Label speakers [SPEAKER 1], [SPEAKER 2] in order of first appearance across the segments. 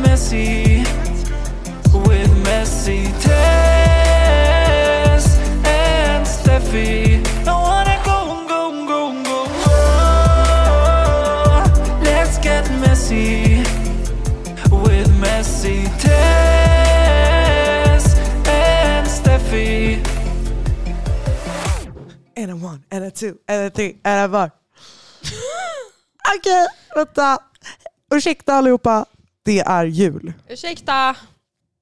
[SPEAKER 1] messy with messy Tess and Steffi. I wanna go, go, go, go, go. Let's get messy with messy Tess and Steffi.
[SPEAKER 2] And a one, and a two, and a three, and a four. Okej, okay, vänta. Ursäkta allihopa. Det är jul.
[SPEAKER 3] Ursäkta,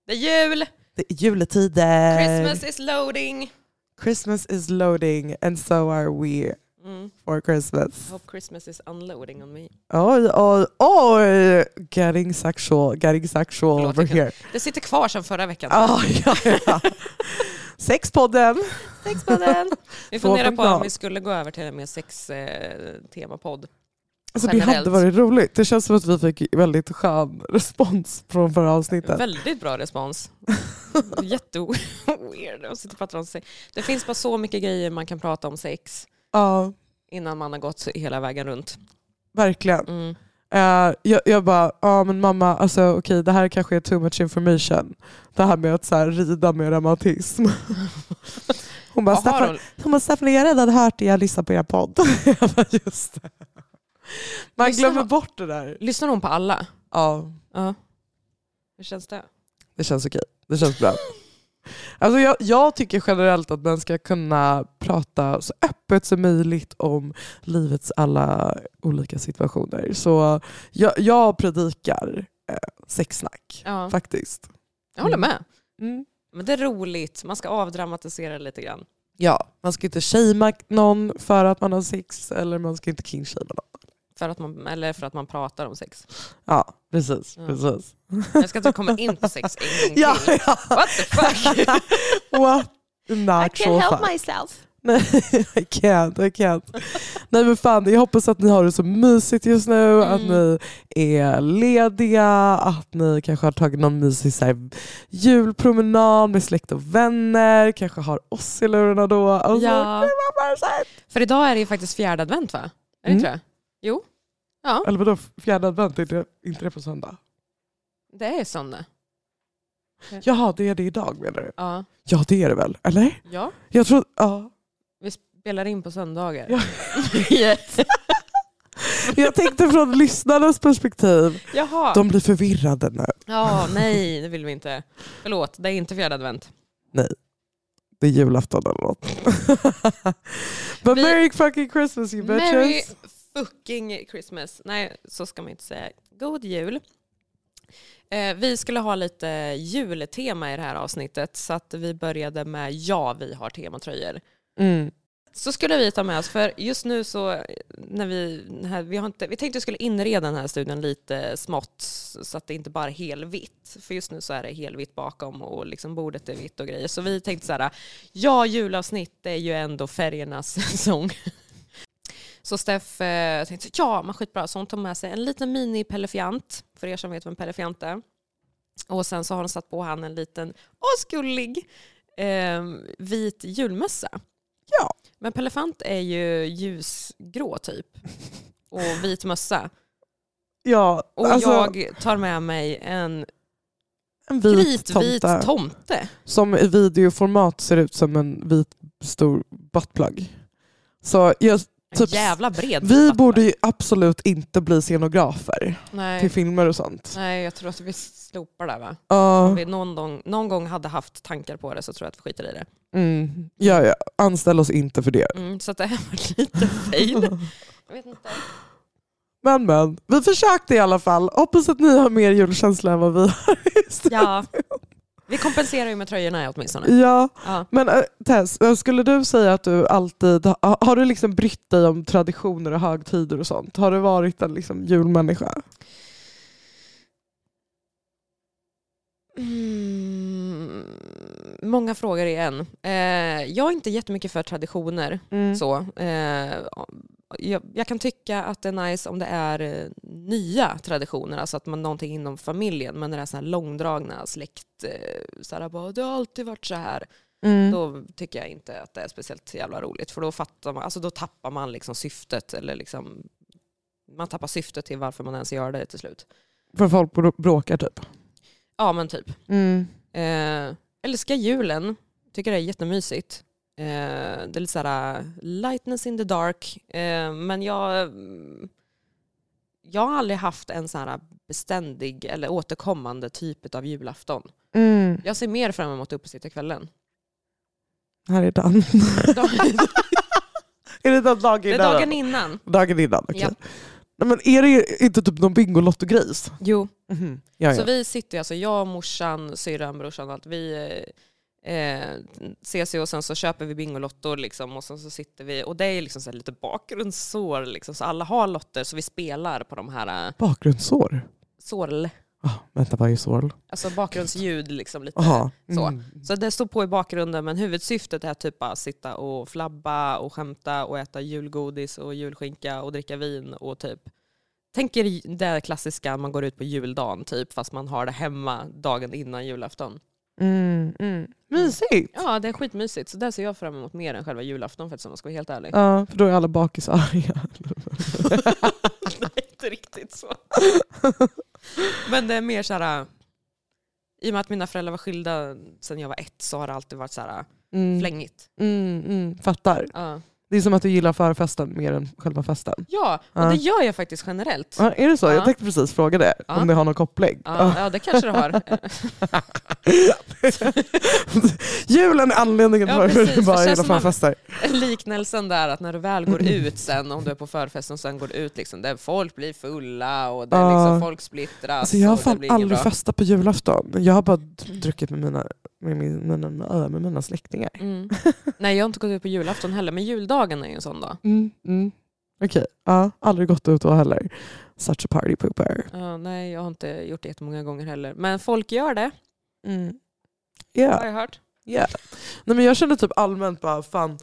[SPEAKER 3] det är jul,
[SPEAKER 2] Det är juletider.
[SPEAKER 3] Christmas is loading.
[SPEAKER 2] Christmas is loading and so are we
[SPEAKER 3] Mm.
[SPEAKER 2] for Christmas.
[SPEAKER 3] Hope Christmas is unloading on me.
[SPEAKER 2] Oj, oj, oj! Getting sexual, getting sexual
[SPEAKER 3] Förlåt,
[SPEAKER 2] over here.
[SPEAKER 3] Det sitter kvar sedan förra veckan.
[SPEAKER 2] Ah, ja, ja. Sexpodden.
[SPEAKER 3] Sex på den. Vi funderar på
[SPEAKER 2] 2.0.
[SPEAKER 3] om vi skulle gå över till en mer sex-temapodd.
[SPEAKER 2] Alltså, det
[SPEAKER 3] Generellt.
[SPEAKER 2] hade varit roligt. Det känns som att vi fick väldigt skön respons från förra avsnittet.
[SPEAKER 3] Väldigt bra respons. Jätteweird att sitta och prata om sex. Det finns bara så mycket grejer man kan prata om sex
[SPEAKER 2] Ja,
[SPEAKER 3] innan man har gått hela vägen runt.
[SPEAKER 2] verkligen.
[SPEAKER 3] Mm.
[SPEAKER 2] Eh, jag, jag bara, ja men mamma, alltså, okej det här kanske är too much information. Det här med att så här, rida med reumatism. Hon bara,
[SPEAKER 3] Jaha,
[SPEAKER 2] Staffan,
[SPEAKER 3] då.
[SPEAKER 2] hon bara, Staffan jag har redan hört det, jag lyssnar på er podd. jag bara, just det. Man
[SPEAKER 3] Lyssnar
[SPEAKER 2] glömmer
[SPEAKER 3] hon-
[SPEAKER 2] bort det där.
[SPEAKER 3] Lyssnar hon på alla?
[SPEAKER 2] Ja,
[SPEAKER 3] Ja. Hur känns det?
[SPEAKER 2] det känns okej. Det känns bra. Alltså jag, jag tycker generellt att man ska kunna prata så öppet som möjligt om livets alla olika situationer. Så jag, jag predikar eh, sexsnack,
[SPEAKER 3] Ja.
[SPEAKER 2] faktiskt.
[SPEAKER 3] Jag håller med.
[SPEAKER 2] Mm.
[SPEAKER 3] Men det är roligt, man ska avdramatisera lite grann.
[SPEAKER 2] Ja, man ska inte shamea någon för att man har sex eller man ska inte kingshamea någon.
[SPEAKER 3] För att man, eller för att man pratar om sex.
[SPEAKER 2] Ja, precis.
[SPEAKER 3] Ja.
[SPEAKER 2] precis.
[SPEAKER 3] Jag ska inte komma in på sex en gång
[SPEAKER 2] Ja,
[SPEAKER 3] till.
[SPEAKER 2] ja.
[SPEAKER 3] What the fuck?
[SPEAKER 2] What a natural fact.
[SPEAKER 3] myself.
[SPEAKER 2] Nej, I can't, I can't. Nej men fan, jag hoppas att ni har det så mysigt just nu, att
[SPEAKER 3] Mm.
[SPEAKER 2] ni är lediga, att ni kanske har tagit någon mysig så här, julpromenad med släkt och vänner, kanske har oss i lurarna då. Alltså,
[SPEAKER 3] Ja. För idag är det ju faktiskt fjärde advent va? Är det
[SPEAKER 2] Mm.
[SPEAKER 3] inte det? Jo. Ja,
[SPEAKER 2] Eller vadå, fjärde advent, är det inte det på söndag?
[SPEAKER 3] det är söndag.
[SPEAKER 2] Jaha, det är det idag menar du?
[SPEAKER 3] Ja.
[SPEAKER 2] Ja det är det väl, eller?
[SPEAKER 3] ja,
[SPEAKER 2] Jag tror, ja.
[SPEAKER 3] vi spelar in på söndagar.
[SPEAKER 2] Ja.
[SPEAKER 3] yes.
[SPEAKER 2] Jag tänkte från lyssnarnas perspektiv,
[SPEAKER 3] Jaha.
[SPEAKER 2] de blir förvirrade nu.
[SPEAKER 3] Ja, nej det vill vi inte. Förlåt, det är inte fjärde advent.
[SPEAKER 2] Det är julafton eller något. But
[SPEAKER 3] Vi-
[SPEAKER 2] merry fucking Christmas you bitches.
[SPEAKER 3] Merry fucking Christmas. Nej, så ska man inte säga. God jul. Eh, vi skulle ha lite jultema i det här avsnittet så att vi började med ja, vi har tematröjor.
[SPEAKER 2] Mm.
[SPEAKER 3] Så skulle vi ta med oss, för just nu så eh, när vi, här, vi, har inte, vi tänkte att vi skulle inreda den här studien lite smått så att det inte bara är helvitt. För just nu så är det helvitt bakom och liksom bordet är vitt och grejer. Så vi tänkte så här, ja julavsnitt är ju ändå färgernas säsong. Så Steff eh, tänkte, ja men skitbra, så hon tog med sig en liten mini-pelefiant, för er som vet vem pelefiant är. Och sen så har hon satt på han en liten oskullig eh, vit julmössa.
[SPEAKER 2] Ja.
[SPEAKER 3] Men Pelefant är ju ljusgrå typ. Och vit mössa.
[SPEAKER 2] Ja,
[SPEAKER 3] Och
[SPEAKER 2] alltså,
[SPEAKER 3] jag tar med mig en
[SPEAKER 2] en vit
[SPEAKER 3] kritvit
[SPEAKER 2] tomte.
[SPEAKER 3] tomte.
[SPEAKER 2] Som i videoformat ser ut som en vit stor buttplug. Så jag, Typ-
[SPEAKER 3] jävla bred
[SPEAKER 2] vi borde ju absolut inte bli scenografer
[SPEAKER 3] Nej.
[SPEAKER 2] till filmer och sånt.
[SPEAKER 3] Nej, jag tror att vi slopar det va?
[SPEAKER 2] Ja,
[SPEAKER 3] Om vi någon gång, någon gång hade haft tankar på det så tror jag att vi skiter i det.
[SPEAKER 2] mm, ja, ja, anställ oss inte för det.
[SPEAKER 3] Mm, så det här var lite fail. Jag vet inte.
[SPEAKER 2] Men men, vi försökte i alla fall. Hoppas att ni har mer julkänsla än vad vi har.
[SPEAKER 3] Ja. Vi kompenserar ju med tröjorna åtminstone.
[SPEAKER 2] ja.
[SPEAKER 3] Ja.
[SPEAKER 2] Men äh, Tess, äh, skulle du säga att du alltid, ha, har du liksom brytt dig om traditioner och högtider och sånt? Har du varit en liksom julmänniska?
[SPEAKER 3] Mm, många frågor i en. Eh, jag är inte jättemycket för traditioner.
[SPEAKER 2] Mm.
[SPEAKER 3] Så, eh, jag, jag kan tycka att det är nice om det är eh, nya traditioner, alltså att man någonting inom familjen, men när det är så här långdragna släkt, eh, så här, bara, det har alltid varit så här.
[SPEAKER 2] Mm.
[SPEAKER 3] Då tycker jag inte att det är speciellt jävla roligt, för då, fattar man, alltså då tappar man liksom syftet, eller liksom, man tappar syftet till varför man ens gör det till slut.
[SPEAKER 2] För folk brå- bråkar typ.
[SPEAKER 3] Ja men typ.
[SPEAKER 2] Mm.
[SPEAKER 3] Eh, älskar julen, tycker det är jättemysigt. Eh, det är lite såhär lightness in the dark. Eh, men jag, mm, jag har aldrig haft en sån här beständig eller återkommande typ av julafton.
[SPEAKER 2] Mm.
[SPEAKER 3] Jag ser mer fram emot uppesittarkvällen.
[SPEAKER 2] Här är Dan. är det den dagen
[SPEAKER 3] Det är
[SPEAKER 2] innan?
[SPEAKER 3] dagen innan.
[SPEAKER 2] Dagen innan, okej.
[SPEAKER 3] Ja.
[SPEAKER 2] Nej, men är det inte typ någon bingolotto-grejs?
[SPEAKER 3] Jo,
[SPEAKER 2] Mhm. Ja,
[SPEAKER 3] så vi sitter alltså jag, morsan, syrran, brorsan allt. Vi eh, ses och sen så köper vi bingolotter liksom, och sen så sitter vi och det är liksom så här lite bakgrundssår liksom, så alla har lotter så vi spelar på de här eh,
[SPEAKER 2] Bakgrundssår?
[SPEAKER 3] sorl,
[SPEAKER 2] Ah, vänta, vad är sorl?
[SPEAKER 3] alltså bakgrundsljud liksom lite.
[SPEAKER 2] Aha.
[SPEAKER 3] så.
[SPEAKER 2] Mm.
[SPEAKER 3] Så det står på i bakgrunden men huvudsyftet är typ att sitta och flabba och skämta och äta julgodis och julskinka och dricka vin och typ Tänker det klassiska man går ut på juldagen typ fast man har det hemma dagen innan julafton.
[SPEAKER 2] Mm. Mm. Mysigt!
[SPEAKER 3] Ja det är skitmysigt så det ser jag fram emot mer än själva julafton för att jag ska vara helt ärlig.
[SPEAKER 2] Ja, för då är alla bakisarga.
[SPEAKER 3] Nej inte riktigt så. Men det är mer så här. I och med att mina föräldrar var skilda sedan jag var ett så har det alltid varit så här
[SPEAKER 2] Mm.
[SPEAKER 3] flängigt.
[SPEAKER 2] Mm, mm, fattar.
[SPEAKER 3] Ja.
[SPEAKER 2] Det är som att du gillar förfesten mer än själva festen.
[SPEAKER 3] Ja, och det gör jag faktiskt generellt.
[SPEAKER 2] Ja, är det så?
[SPEAKER 3] Ja.
[SPEAKER 2] Jag tänkte precis fråga det, om det har någon koppling.
[SPEAKER 3] Ja, ja det kanske det har.
[SPEAKER 2] Julen är anledningen
[SPEAKER 3] Ja, precis,
[SPEAKER 2] du
[SPEAKER 3] för
[SPEAKER 2] bara gillar förfester.
[SPEAKER 3] Liknelsen där att när du väl går ut sen, om du är på förfesten och sen går ut, liksom, där folk blir fulla och det är liksom, folk splittras.
[SPEAKER 2] Alltså jag har fan aldrig festat på julafton. Jag har bara druckit med mina, med min, mina, ö, med mina släktingar.
[SPEAKER 3] Mm. Nej jag har inte gått ut på julafton heller, men juldagen är ju en sån dag.
[SPEAKER 2] Mm, mm. Okej, ja, aldrig gått ut då heller. Such a party pooper.
[SPEAKER 3] Ja, nej jag har inte gjort det jättemånga gånger heller. Men folk gör det,
[SPEAKER 2] Mm.
[SPEAKER 3] har
[SPEAKER 2] Yeah.
[SPEAKER 3] jag hört.
[SPEAKER 2] Yeah. Nej, men jag känner typ allmänt bara fan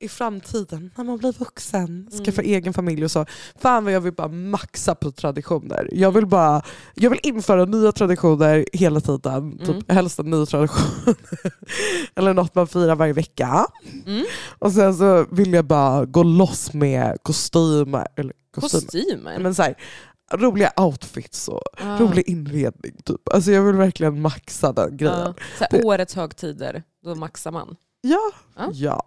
[SPEAKER 2] i framtiden när man blir vuxen, skaffa
[SPEAKER 3] Mm.
[SPEAKER 2] egen familj och så. Fan vad jag vill bara maxa på traditioner. Jag vill bara jag vill införa nya traditioner hela tiden.
[SPEAKER 3] Mm.
[SPEAKER 2] Typ, helst en ny tradition. Eller något man firar varje vecka.
[SPEAKER 3] Mm.
[SPEAKER 2] Och sen så vill jag bara gå loss med kostymer. Eller kostymer.
[SPEAKER 3] Kostymer.
[SPEAKER 2] Men så här, roliga outfits och
[SPEAKER 3] Ja.
[SPEAKER 2] rolig inredning. Typ. Alltså jag vill verkligen maxa den grejen.
[SPEAKER 3] Ja. Så här, årets högtider, då maxar man.
[SPEAKER 2] Ja.
[SPEAKER 3] Ja.
[SPEAKER 2] ja.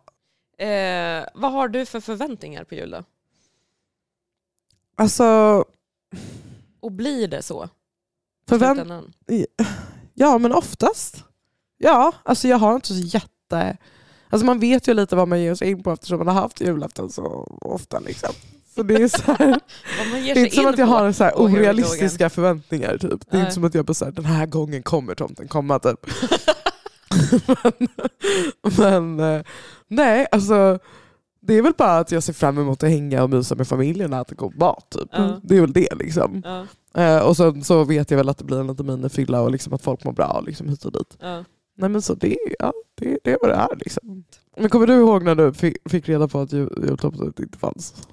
[SPEAKER 3] Eh, vad har du för förväntningar på jul då?
[SPEAKER 2] Alltså,
[SPEAKER 3] Och blir det så?
[SPEAKER 2] förvänt ja men oftast. Ja, alltså jag har inte så jätte... Alltså man vet ju lite vad man ger sig in på eftersom man har haft julafton så ofta. Liksom. Så det är, så här, det är inte som att jag har så här orealistiska förväntningar. Typ. Det är
[SPEAKER 3] Nej.
[SPEAKER 2] inte som att jag bara så här, den här gången kommer tomten komma. Typ. men men eh, nej, alltså det är väl bara att jag ser fram emot att hänga och mysa med familjen och äta god mat. Typ.
[SPEAKER 3] Ja.
[SPEAKER 2] Det är väl det. liksom.
[SPEAKER 3] Ja,
[SPEAKER 2] Eh, och sen så vet jag väl att det blir en liten minifylla och liksom att folk mår bra liksom hit och dit.
[SPEAKER 3] ja.
[SPEAKER 2] Nej men så det, ja, det, det är vad det är liksom. Men kommer du ihåg när du fick, fick reda på att jul- jultomten inte fanns?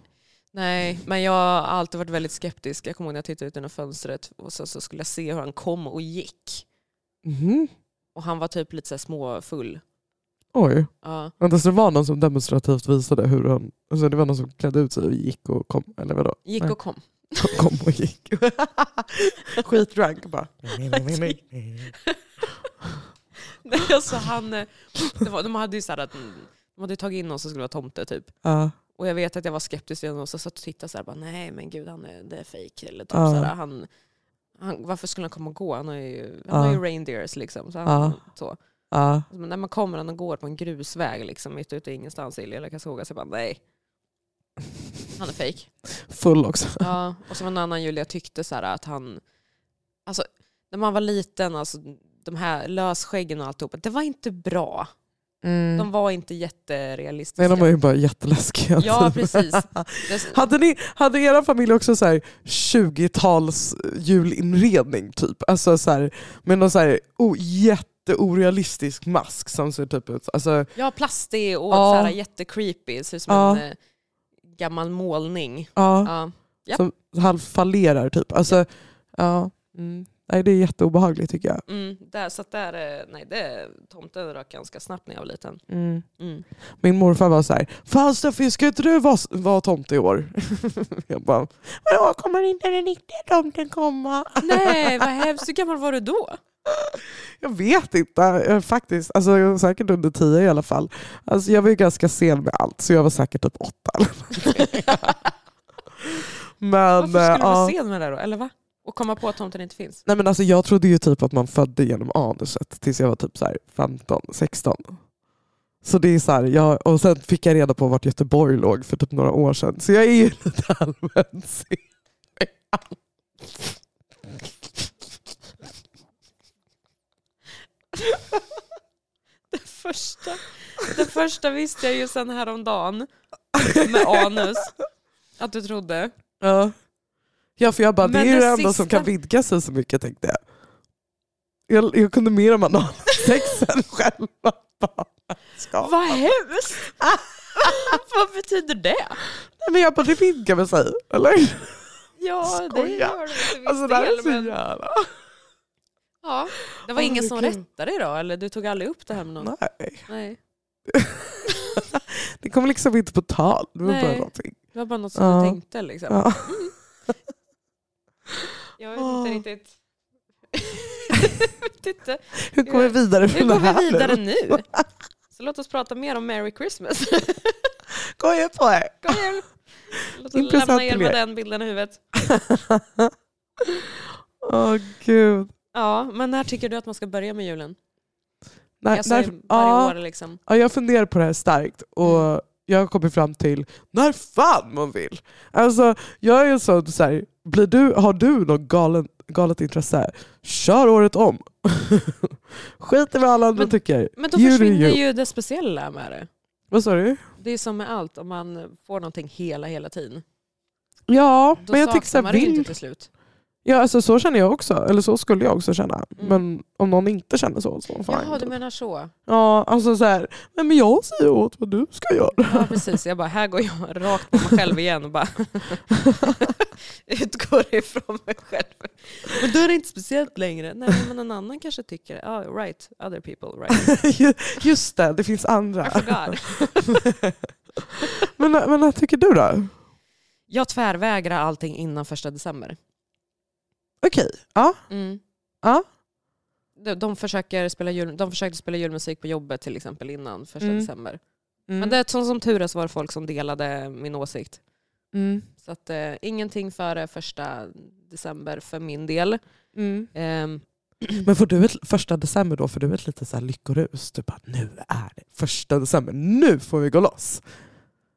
[SPEAKER 3] Nej, men jag har alltid varit väldigt skeptisk. Jag kommer ihåg när jag tittade ut genom fönstret och så, så skulle jag se hur han kom och gick.
[SPEAKER 2] Mhm.
[SPEAKER 3] Och han var typ lite så småfull.
[SPEAKER 2] Oj.
[SPEAKER 3] Ja.
[SPEAKER 2] Vänta, så det var någon som demonstrativt visade hur han... Alltså det var någon som klädde ut sig och gick och kom? Eller vadå?
[SPEAKER 3] Gick och kom.
[SPEAKER 2] Kom och gick. Skitdrank bara.
[SPEAKER 3] Nej, alltså han, eh, var, de hade ju så att de hade tagit in någon som skulle vara tomte typ.
[SPEAKER 2] Ja.
[SPEAKER 3] Och jag vet att jag var skeptisk redan och så satt och tittade så här, bara, nej men gud han är, det är fake. Eller typ så här, han, han, varför skulle han komma och gå? Han har ju, han har ju reindeers liksom. Så han, så.
[SPEAKER 2] Ja.
[SPEAKER 3] Men när man kommer och går på en grusväg liksom, mitt ute i ingenstans i Lilla Karlskoga så jag bara nej. Han är fake.
[SPEAKER 2] Full också.
[SPEAKER 3] Ja, och så var en annan jul jag tyckte så här att han, alltså när man var liten, alltså de här lösskäggen och alltihopa, det var inte bra. De var inte jätterealistiska.
[SPEAKER 2] Nej, de var ju bara jätteläskiga.
[SPEAKER 3] Ja, precis.
[SPEAKER 2] Hade, ni, hade era familj också så här 20-tals julinredning typ? Alltså så här, med någon så här, oh, jätteorealistisk mask som ser typ ut... Alltså,
[SPEAKER 3] ja, plastig och
[SPEAKER 2] Ja.
[SPEAKER 3] så här, jättecreepy, ser ut som
[SPEAKER 2] Ja.
[SPEAKER 3] en eh, gammal målning.
[SPEAKER 2] ja,
[SPEAKER 3] Ja. Japp.
[SPEAKER 2] som halvfallerar typ. Alltså, ja. Mm. Nej, det är jätteobehagligt tycker jag.
[SPEAKER 3] Mm, där, så där, eh, nej, det, tomten rök ganska snabbt när jag var liten.
[SPEAKER 2] Mm.
[SPEAKER 3] Mm.
[SPEAKER 2] Min morfar var så här, Fan Steffi, ska inte du vara, vara tomte i år? jag bara, Vadå, kommer inte den riktiga tomten komma?
[SPEAKER 3] Nej, vad hemskt. Hur gammal var du då?
[SPEAKER 2] Jag vet inte eh, faktiskt. Alltså, jag var säkert under tio i alla fall. Alltså, jag var ju ganska sen med allt, så jag var säkert typ åtta. men,
[SPEAKER 3] Varför skulle du vara
[SPEAKER 2] ja.
[SPEAKER 3] sen med det då? Eller va? Och komma på att tomten inte finns?
[SPEAKER 2] Nej, men alltså, jag trodde ju typ att man födde genom anuset tills jag var typ så här 15, 16. Så det är så här, jag, och sen fick jag reda på vart Göteborg låg för typ några år sedan. Så jag är ju lite allmänt sen.
[SPEAKER 3] Det första, det första visste jag ju sen häromdagen med anus. Att du trodde.
[SPEAKER 2] Ja. ja, för jag bara, det är ju
[SPEAKER 3] det
[SPEAKER 2] det enda som
[SPEAKER 3] sista-
[SPEAKER 2] kan vidga sig så mycket tänkte jag. Jag, jag kunde mer om analsexen själv. Bara, ska.
[SPEAKER 3] Vad hemskt! Vad betyder det?
[SPEAKER 2] Nej, men jag bara, det vidgar sig. Eller?
[SPEAKER 3] Ja, det
[SPEAKER 2] Skoja.
[SPEAKER 3] gör det till viss
[SPEAKER 2] Alltså det här är
[SPEAKER 3] del.
[SPEAKER 2] så
[SPEAKER 3] Men,
[SPEAKER 2] jävla...
[SPEAKER 3] ja, det var
[SPEAKER 2] Åh,
[SPEAKER 3] ingen som rättade då? Eller du tog aldrig upp det här med någon?
[SPEAKER 2] Nej,
[SPEAKER 3] Nej.
[SPEAKER 2] det kommer liksom inte på tal. Det var bara
[SPEAKER 3] Nej.
[SPEAKER 2] någonting.
[SPEAKER 3] Det var bara något som
[SPEAKER 2] Ja.
[SPEAKER 3] du tänkte liksom.
[SPEAKER 2] Ja.
[SPEAKER 3] Jag vet inte riktigt. inte.
[SPEAKER 2] Hur går vi vidare från
[SPEAKER 3] går
[SPEAKER 2] det här
[SPEAKER 3] vi vidare
[SPEAKER 2] nu?
[SPEAKER 3] nu. Så låt oss prata mer om Merry Christmas.
[SPEAKER 2] Går jag på det?
[SPEAKER 3] Kom igen. Låt oss lämna er med
[SPEAKER 2] er.
[SPEAKER 3] den bilden i huvudet.
[SPEAKER 2] Åh gud.
[SPEAKER 3] Ja, men när tycker du att man ska börja med julen?
[SPEAKER 2] Nej,
[SPEAKER 3] Alltså,
[SPEAKER 2] när,
[SPEAKER 3] varje
[SPEAKER 2] ja,
[SPEAKER 3] år liksom.
[SPEAKER 2] ja, jag funderar på det här starkt och
[SPEAKER 3] Mm.
[SPEAKER 2] jag har kommit fram till när fan man vill. Alltså, jag är sån så här, blir du, har du något galen, galet intresse, kör året om. Skit i vad alla andra
[SPEAKER 3] Men-
[SPEAKER 2] tycker.
[SPEAKER 3] Men då
[SPEAKER 2] är
[SPEAKER 3] försvinner ju det speciella med det.
[SPEAKER 2] Vad sa du?
[SPEAKER 3] Det är som med allt, om man får någonting hela hela tiden.
[SPEAKER 2] Ja,
[SPEAKER 3] Då
[SPEAKER 2] men jag tycker så här, vill,
[SPEAKER 3] inte till slut.
[SPEAKER 2] Ja, alltså, så känner jag också. Eller så skulle jag också känna.
[SPEAKER 3] Mm.
[SPEAKER 2] Men om någon inte känner så, så fine.
[SPEAKER 3] Jaha, du menar så.
[SPEAKER 2] Ja, alltså så här, nej, men jag säger åt vad du ska göra.
[SPEAKER 3] Ja, precis. Jag bara, här går jag rakt på mig själv igen och bara utgår ifrån mig själv. Men då är det inte speciellt längre. Nej, men en annan kanske tycker, ja, right, other people, right.
[SPEAKER 2] Just det, det finns
[SPEAKER 3] I
[SPEAKER 2] andra.
[SPEAKER 3] forgot.
[SPEAKER 2] men, men vad tycker du då?
[SPEAKER 3] Jag tvärvägrar allting innan första december.
[SPEAKER 2] Okej, ja.
[SPEAKER 3] Mm.
[SPEAKER 2] Ja.
[SPEAKER 3] De, de, försöker spela jul, de försökte spela julmusik på jobbet till exempel innan första
[SPEAKER 2] Mm.
[SPEAKER 3] december.
[SPEAKER 2] Mm.
[SPEAKER 3] Men det är som, som tur är så var det folk som delade min åsikt.
[SPEAKER 2] Mm.
[SPEAKER 3] Så att, eh, ingenting före första december för min del.
[SPEAKER 2] Mm.
[SPEAKER 3] Ehm,
[SPEAKER 2] Men får du ett första december då, får du ett lite så här lyckorus? Du bara, nu är det första december, nu får vi gå loss.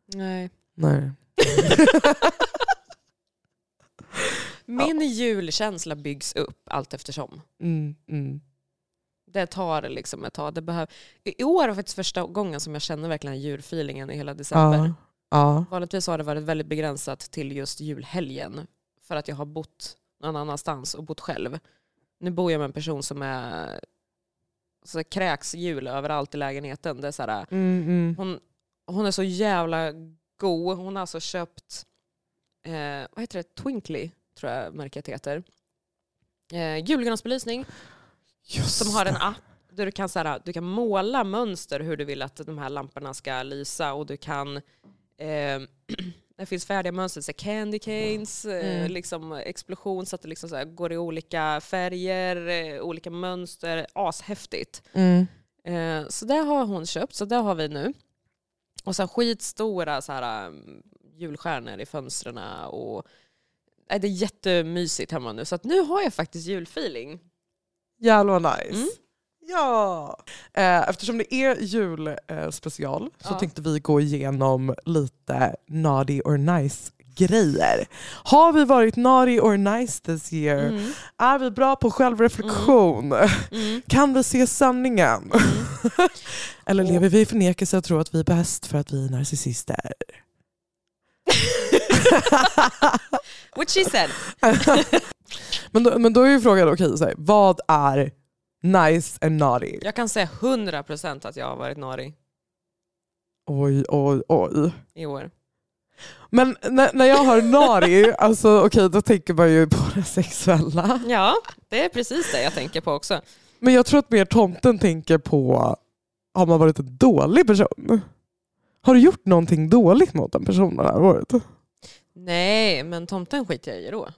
[SPEAKER 3] nej.
[SPEAKER 2] Nej.
[SPEAKER 3] Min julkänsla byggs upp allt eftersom.
[SPEAKER 2] Mm, mm.
[SPEAKER 3] Det tar liksom ett tag. Det behöv... I år var faktiskt första gången som jag känner verkligen julfeelingen i hela december.
[SPEAKER 2] Ja. Ja.
[SPEAKER 3] Vanligtvis har det varit väldigt begränsat till just julhelgen. För att jag har bott någon annanstans och bott själv. Nu bor jag med en person som är så kräks jul överallt i lägenheten. Det är så här,
[SPEAKER 2] Mm, mm.
[SPEAKER 3] hon, hon är så jävla god. Hon har alltså köpt, eh, vad heter det, Twinkly tror jag märket heter. Eh, julgransbelysning
[SPEAKER 2] Just
[SPEAKER 3] som har en app där du kan, så här, du kan måla mönster hur du vill att de här lamporna ska lysa och du kan eh, det finns färdiga mönster, så candy canes, eh,
[SPEAKER 2] Mm.
[SPEAKER 3] liksom explosion så att det liksom så går i olika färger, eh, olika mönster. Ashäftigt.
[SPEAKER 2] Mm.
[SPEAKER 3] Eh, så det har hon köpt, så det har vi nu. Och sen skitstora så här, um, julstjärnor i fönstren. Och, nej, det är jättemysigt hemma nu. Så nu har jag faktiskt julfeeling.
[SPEAKER 2] Jävlar vad nice.
[SPEAKER 3] Mm.
[SPEAKER 2] Ja! Eh, eftersom det är julspecial special så
[SPEAKER 3] Ja.
[SPEAKER 2] tänkte vi gå igenom lite naughty or nice grejer. Har vi varit naughty or nice this year?
[SPEAKER 3] Mm.
[SPEAKER 2] Är vi bra på självreflektion?
[SPEAKER 3] Mm.
[SPEAKER 2] Kan vi se sanningen? Eller lever vi i förnekelse och tror att vi är bäst för att vi är narcissister?
[SPEAKER 3] What she said.
[SPEAKER 2] men, då, men då är ju frågan, okej, så här, vad är nice and naughty?
[SPEAKER 3] Jag kan säga 100% att jag har varit nari
[SPEAKER 2] Oj, oj, oj.
[SPEAKER 3] i år.
[SPEAKER 2] Men när, när jag hör nari, alltså, okej, då tänker man ju på det sexuella.
[SPEAKER 3] Ja, det är precis det jag tänker på också.
[SPEAKER 2] Men jag tror att mer tomten tänker på, har man varit en dålig person? Har du gjort någonting dåligt mot en person det här året?
[SPEAKER 3] Nej, men tomten skiter jag i då.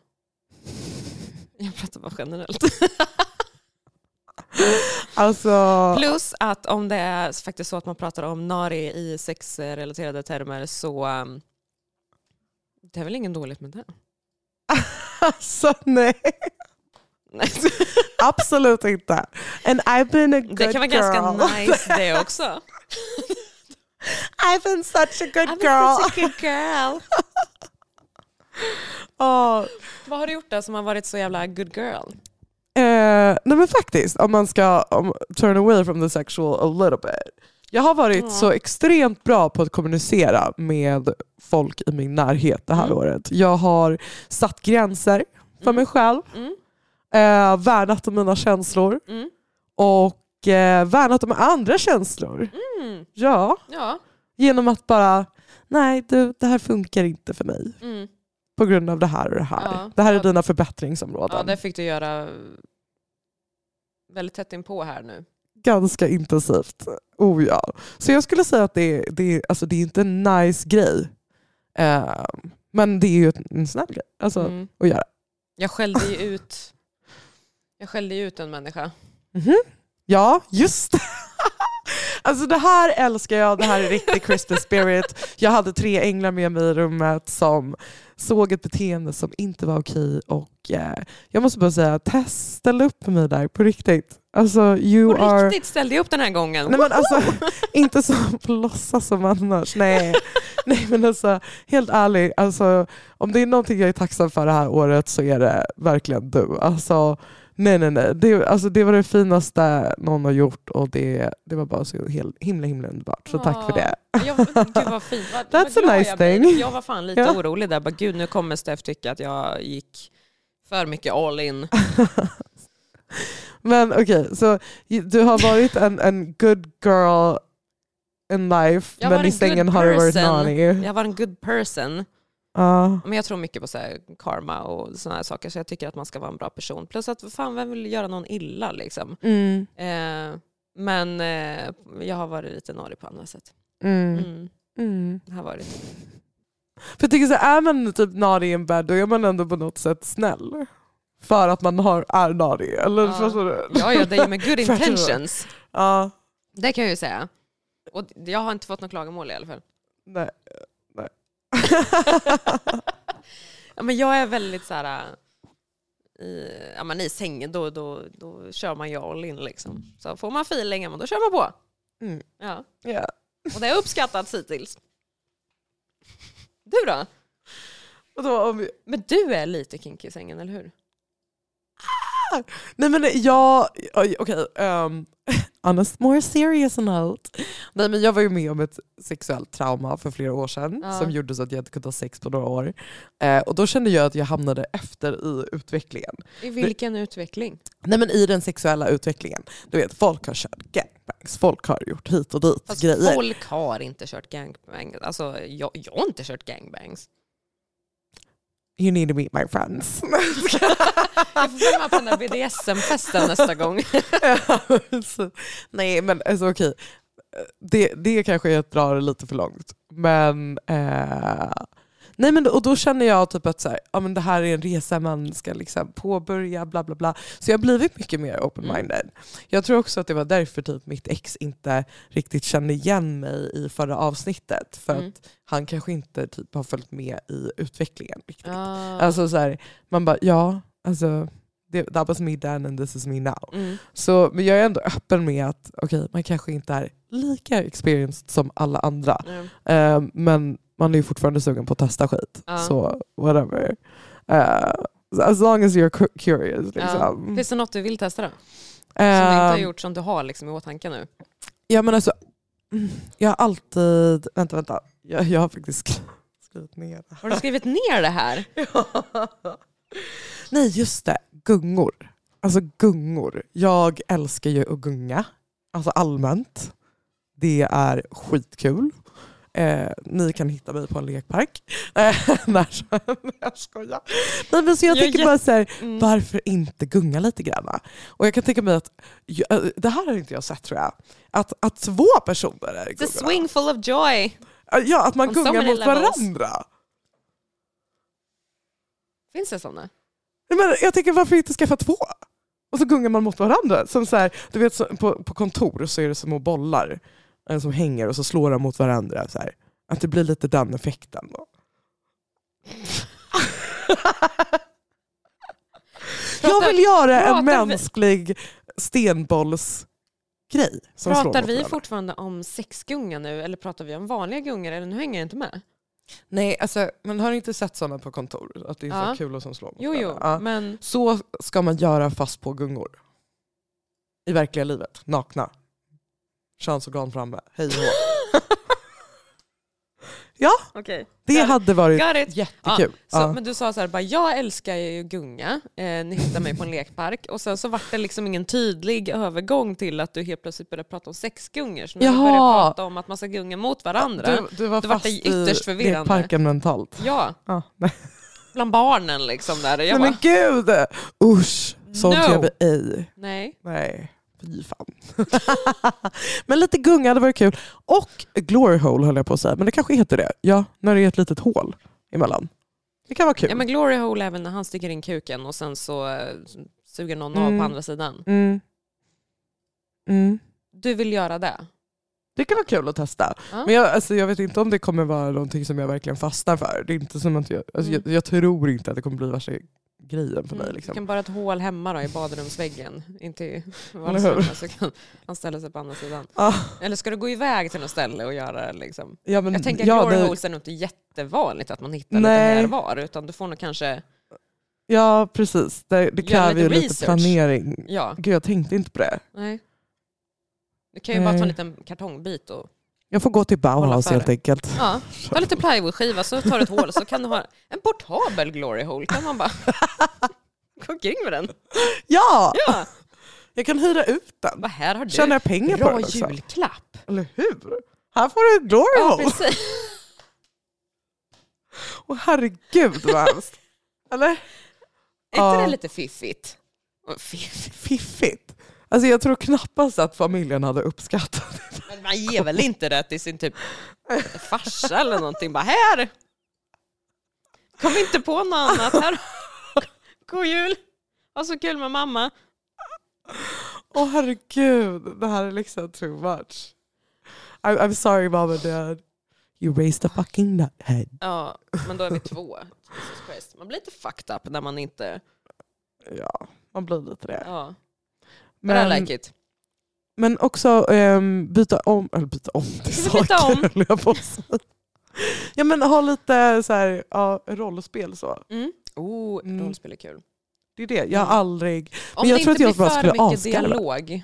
[SPEAKER 3] Jag pratar bara generellt.
[SPEAKER 2] Alltså,
[SPEAKER 3] Plus att om det är faktiskt så att man pratar om nari i sexrelaterade termer så um, det är väl ingen dåligt med det.
[SPEAKER 2] alltså nej. Absolut inte. And I've been a good
[SPEAKER 3] Det kan vara
[SPEAKER 2] girl.
[SPEAKER 3] ganska nice det också.
[SPEAKER 2] I've been such a good
[SPEAKER 3] I'm
[SPEAKER 2] girl.
[SPEAKER 3] such a good girl.
[SPEAKER 2] Ja,
[SPEAKER 3] Vad har du gjort då som har varit så jävla good girl?
[SPEAKER 2] Eh, nej men faktiskt, om man ska om, turn away from the sexual a little bit. Jag har varit
[SPEAKER 3] Ja.
[SPEAKER 2] så extremt bra på att kommunicera med folk i min närhet det här
[SPEAKER 3] Mm.
[SPEAKER 2] året. Jag har satt gränser för
[SPEAKER 3] Mm.
[SPEAKER 2] mig själv,
[SPEAKER 3] Mm.
[SPEAKER 2] eh, värnat om mina känslor
[SPEAKER 3] Mm.
[SPEAKER 2] och eh, värnat om andra känslor.
[SPEAKER 3] Mm.
[SPEAKER 2] Ja,
[SPEAKER 3] Ja.
[SPEAKER 2] genom att bara, nej du, det här funkar inte för mig
[SPEAKER 3] Mm.
[SPEAKER 2] På grund av det här och det här.
[SPEAKER 3] Ja.
[SPEAKER 2] Det här är dina förbättringsområden.
[SPEAKER 3] ja, det fick du göra väldigt tätt inpå här nu.
[SPEAKER 2] ganska intensivt. Oh ja. Så jag skulle säga att det, är- det, är- alltså det är inte en nice grej. Eh, men det är ju en snäll grej alltså,
[SPEAKER 3] Mm.
[SPEAKER 2] att göra.
[SPEAKER 3] Jag skällde ju ut jag skällde ut en människa.
[SPEAKER 2] Mhm. Ja, just det. Alltså det här älskar jag, det här är riktig Christmas spirit. Jag hade tre änglar med mig i rummet som såg ett beteende som inte var okej och eh, jag måste bara säga, Tess ställ upp för mig där på riktigt. Alltså you
[SPEAKER 3] På
[SPEAKER 2] are...
[SPEAKER 3] riktigt ställde jag upp den här gången.
[SPEAKER 2] Nej men alltså, inte som på låtsas som annars. Nej. Nej men alltså, helt ärligt, alltså, om det är någonting jag är tacksam för det här året så är det verkligen du. Alltså, nej nej nej, det, alltså, det var det finaste någon har gjort och det, det var bara så hel, himla himla underbart. Så tack för det.
[SPEAKER 3] Jag, gud vad fint. Vad, vad
[SPEAKER 2] That's a nice
[SPEAKER 3] jag blev.
[SPEAKER 2] thing.
[SPEAKER 3] Jag var fan lite
[SPEAKER 2] Ja.
[SPEAKER 3] orolig där. Bara, gud nu kommer Steff tycka att jag gick för mycket all in.
[SPEAKER 2] Men okej, så du har varit en, en good girl in life
[SPEAKER 3] Jag
[SPEAKER 2] men i
[SPEAKER 3] en
[SPEAKER 2] sängen har du varit naughty.
[SPEAKER 3] Jag var en good person.
[SPEAKER 2] Ja.
[SPEAKER 3] Men jag tror mycket på så karma och sådana här saker. Så jag tycker att man ska vara en bra person. Plus att fan, vem vill göra någon illa liksom?
[SPEAKER 2] Mm.
[SPEAKER 3] Eh, men eh, jag har varit lite narig på andra sätt.
[SPEAKER 2] Mm.
[SPEAKER 3] Mm,
[SPEAKER 2] Mm.
[SPEAKER 3] det har varit.
[SPEAKER 2] För jag tycker så är man typ naughty in bed då är man ändå på något sätt snäll. För att man har, är naughty. Eller
[SPEAKER 3] Ja.
[SPEAKER 2] förstår du?
[SPEAKER 3] Ja, ja, det är med good intentions.
[SPEAKER 2] Ja,
[SPEAKER 3] Det kan jag ju säga. Och jag har inte fått något klagomål i alla fall.
[SPEAKER 2] nej.
[SPEAKER 3] Ja, men jag är väldigt så här... I, ja, men I sängen då, då, då kör man ju all in. Liksom. Så får man feeling, men då kör man på.
[SPEAKER 2] Mm.
[SPEAKER 3] Ja.
[SPEAKER 2] Ja.
[SPEAKER 3] Och det har uppskattats hittills. Du då?
[SPEAKER 2] Och då, om
[SPEAKER 3] Men du är lite kinky i sängen, eller hur?
[SPEAKER 2] Nej men jag, okej. um, on a more serious note. Nej men jag var ju med om ett sexuellt trauma för flera år sedan
[SPEAKER 3] Ja.
[SPEAKER 2] som gjorde så att jag inte kunde ha sex på några år. Eh, och då kände jag att jag hamnade efter i utvecklingen.
[SPEAKER 3] I vilken utveckling?
[SPEAKER 2] Nej men i den sexuella utvecklingen. Du vet, folk har kört gangbangs, folk har gjort hit och dit
[SPEAKER 3] Fast
[SPEAKER 2] grejer.
[SPEAKER 3] folk har inte kört gangbang. Alltså, jag, jag har inte kört gangbangs.
[SPEAKER 2] You need to meet my friends.
[SPEAKER 3] Jag får följa med på den där BDSM-festen nästa gång.
[SPEAKER 2] Så, nej men alltså okej, det, det kanske är att dra det lite för långt. Men, eh, nej, men och då känner jag typ att så här, ja, men det här är en resa man ska liksom påbörja, bla bla bla. Så jag har blivit mycket mer open-minded. Jag tror också att det var därför typ mitt ex inte riktigt kände igen mig i förra avsnittet. För
[SPEAKER 3] Mm.
[SPEAKER 2] att han kanske inte typ har följt med i utvecklingen riktigt.
[SPEAKER 3] Ah.
[SPEAKER 2] Alltså så här, man bara ja, alltså det, that was me then and this is me now.
[SPEAKER 3] Mm.
[SPEAKER 2] Så, men jag är ändå öppen med att okej, man kanske inte är lika experienced som alla andra.
[SPEAKER 3] Mm.
[SPEAKER 2] Eh, men man är ju fortfarande sugen på att testa skit.
[SPEAKER 3] Ja.
[SPEAKER 2] Så whatever. Eh, as long as you're cu- curious.
[SPEAKER 3] Ja.
[SPEAKER 2] Liksom.
[SPEAKER 3] Finns det något du vill testa då? Som du inte har
[SPEAKER 2] Eh,
[SPEAKER 3] gjort som du har liksom i åtanke nu?
[SPEAKER 2] Ja men alltså, mm, jag har alltid, vänta vänta, jag, jag har faktiskt skri- skrivit ner det
[SPEAKER 3] Har du skrivit ner det här?
[SPEAKER 2] Nej just det, gungor. Alltså gungor. Jag älskar ju att gunga. Alltså allmänt. Det är skitkul. Eh, ni kan hitta mig på en lekpark. Eh, när som- jag skojar. Nej, men så jag
[SPEAKER 3] Jag
[SPEAKER 2] tänker
[SPEAKER 3] jätte-
[SPEAKER 2] bara så här,
[SPEAKER 3] Mm.
[SPEAKER 2] varför inte gunga lite grann? Och jag kan tänka mig att, eh, det här har inte jag sett tror jag, att, att två personer är gungorna.
[SPEAKER 3] swing full of joy.
[SPEAKER 2] Ja, att man
[SPEAKER 3] On
[SPEAKER 2] gungar mot
[SPEAKER 3] levels.
[SPEAKER 2] varandra.
[SPEAKER 3] Finns det sådana?
[SPEAKER 2] Men jag tänker varför inte skaffa två? Och så gungar man mot varandra. Som så här, du vet, på, på kontor så är det små bollar eh, som hänger och så slår de mot varandra. Så här. Att det blir lite den effekten. Då. jag vill göra
[SPEAKER 3] pratar
[SPEAKER 2] en
[SPEAKER 3] vi-
[SPEAKER 2] mänsklig stenbollsgrej. Som
[SPEAKER 3] Pratar vi fortfarande om sexgunga nu eller pratar vi om vanliga gungor? Eller nu hänger jag inte med.
[SPEAKER 2] Nej, alltså, men har du inte sett sådana på kontor? Att det är så
[SPEAKER 3] Ja.
[SPEAKER 2] kul som slår mot
[SPEAKER 3] Jo, jo?
[SPEAKER 2] Ja.
[SPEAKER 3] men
[SPEAKER 2] Så ska man göra fast på gungor. I verkliga livet, nakna. Könsorgan framme, hej och hå.
[SPEAKER 3] okej.
[SPEAKER 2] Det
[SPEAKER 3] Got
[SPEAKER 2] hade varit jättekul.
[SPEAKER 3] Så,
[SPEAKER 2] Ja.
[SPEAKER 3] Men du sa så här, bara, jag älskar ju gunga, eh, ni hittar mig på en lekpark och sen så vart det liksom ingen tydlig övergång till att du helt plötsligt började prata om sexgungor. Så när du började prata om att man ska gunga mot varandra,
[SPEAKER 2] Du, du var
[SPEAKER 3] då vart
[SPEAKER 2] fast
[SPEAKER 3] det ytterst
[SPEAKER 2] i
[SPEAKER 3] förvirrande.
[SPEAKER 2] lekparken mentalt.
[SPEAKER 3] ja,
[SPEAKER 2] Ja.
[SPEAKER 3] Bland barnen liksom där. Jag
[SPEAKER 2] Nej
[SPEAKER 3] bara,
[SPEAKER 2] men gud! Usch, sånt
[SPEAKER 3] No.
[SPEAKER 2] gör vi ej.
[SPEAKER 3] nej.
[SPEAKER 2] Nej, fy fan. men lite gunga hade varit kul. Och glory hole höll jag på att säga, men det kanske heter det. Ja, när det är ett litet hål emellan. Det kan vara kul.
[SPEAKER 3] Ja men glory hole även när han sticker in kuken och sen så eh, suger någon av
[SPEAKER 2] Mm.
[SPEAKER 3] på andra sidan.
[SPEAKER 2] Mm. Mm.
[SPEAKER 3] Du vill göra det?
[SPEAKER 2] Det kan vara kul att testa.
[SPEAKER 3] Ja.
[SPEAKER 2] Men jag, alltså, jag vet inte om det kommer vara någonting som jag verkligen fastnar för. Det är inte som att jag, alltså,
[SPEAKER 3] Mm.
[SPEAKER 2] jag, jag tror inte att det kommer bli värsta grejen för mig.
[SPEAKER 3] Mm, Du
[SPEAKER 2] Liksom.
[SPEAKER 3] kan bara ett hål hemma då, i badrumsväggen, inte i vardagsrummet, så kan han ställa sig på andra sidan.
[SPEAKER 2] Ah,
[SPEAKER 3] Eller ska du gå iväg till något ställe och göra liksom?
[SPEAKER 2] ja, men,
[SPEAKER 3] Jag tänker att
[SPEAKER 2] ja,
[SPEAKER 3] glory
[SPEAKER 2] det-
[SPEAKER 3] holes är nog inte jättevanligt att man hittar
[SPEAKER 2] Nej.
[SPEAKER 3] lite här och var, utan du får nog kanske,
[SPEAKER 2] ja precis, det, det kräver ju
[SPEAKER 3] lite
[SPEAKER 2] lite
[SPEAKER 3] research.
[SPEAKER 2] planering.
[SPEAKER 3] ja,
[SPEAKER 2] Gud jag tänkte inte på det.
[SPEAKER 3] nej. Du kan ju bara ta en
[SPEAKER 2] Nej.
[SPEAKER 3] liten kartongbit och
[SPEAKER 2] Jag får gå till Bauhaus helt enkelt.
[SPEAKER 3] ja, ta lite plywoodskiva så tar du ett hål så kan du ha en portabel glory hole. Kan man bara gå omkring med den.
[SPEAKER 2] Ja!
[SPEAKER 3] Ja,
[SPEAKER 2] Jag kan hyra ut den.
[SPEAKER 3] vad här har du.
[SPEAKER 2] Tjänar jag pengar på
[SPEAKER 3] Bra
[SPEAKER 2] den också?
[SPEAKER 3] julklapp.
[SPEAKER 2] Eller hur? Här får du ett glory
[SPEAKER 3] Ja,
[SPEAKER 2] hole.
[SPEAKER 3] precis.
[SPEAKER 2] Åh herregud vad hemskt. Eller?
[SPEAKER 3] Är inte
[SPEAKER 2] Ja.
[SPEAKER 3] det lite fiffigt? Fiffigt?
[SPEAKER 2] Fiffigt. Alltså jag tror knappast att familjen hade uppskattat det.
[SPEAKER 3] Man ger väl inte det till sin typ farsa eller någonting? Bara här! Kom inte på något annat. Här. God jul! Ha så kul med mamma.
[SPEAKER 2] Åh herregud, det här är liksom too much. I'm, I'm sorry mom and dad. You raised a fucking nuthead.
[SPEAKER 3] Ja, men då är vi två. Man blir lite fucked up när man inte...
[SPEAKER 2] Ja, man blir lite det.
[SPEAKER 3] Ja. Men I
[SPEAKER 2] Men,
[SPEAKER 3] like it.
[SPEAKER 2] Men också ehm, byta om, eller byta om till
[SPEAKER 3] vi byta
[SPEAKER 2] saker
[SPEAKER 3] om?
[SPEAKER 2] jag på. Ja men ha lite så här, ja, rollspel så.
[SPEAKER 3] Mm. Oh,
[SPEAKER 2] Mm.
[SPEAKER 3] rollspel är kul.
[SPEAKER 2] Det är det, jag har
[SPEAKER 3] Mm.
[SPEAKER 2] aldrig...
[SPEAKER 3] Om
[SPEAKER 2] jag
[SPEAKER 3] det
[SPEAKER 2] tror
[SPEAKER 3] inte
[SPEAKER 2] att jag
[SPEAKER 3] blir
[SPEAKER 2] bara
[SPEAKER 3] för mycket
[SPEAKER 2] avskarva.
[SPEAKER 3] dialog.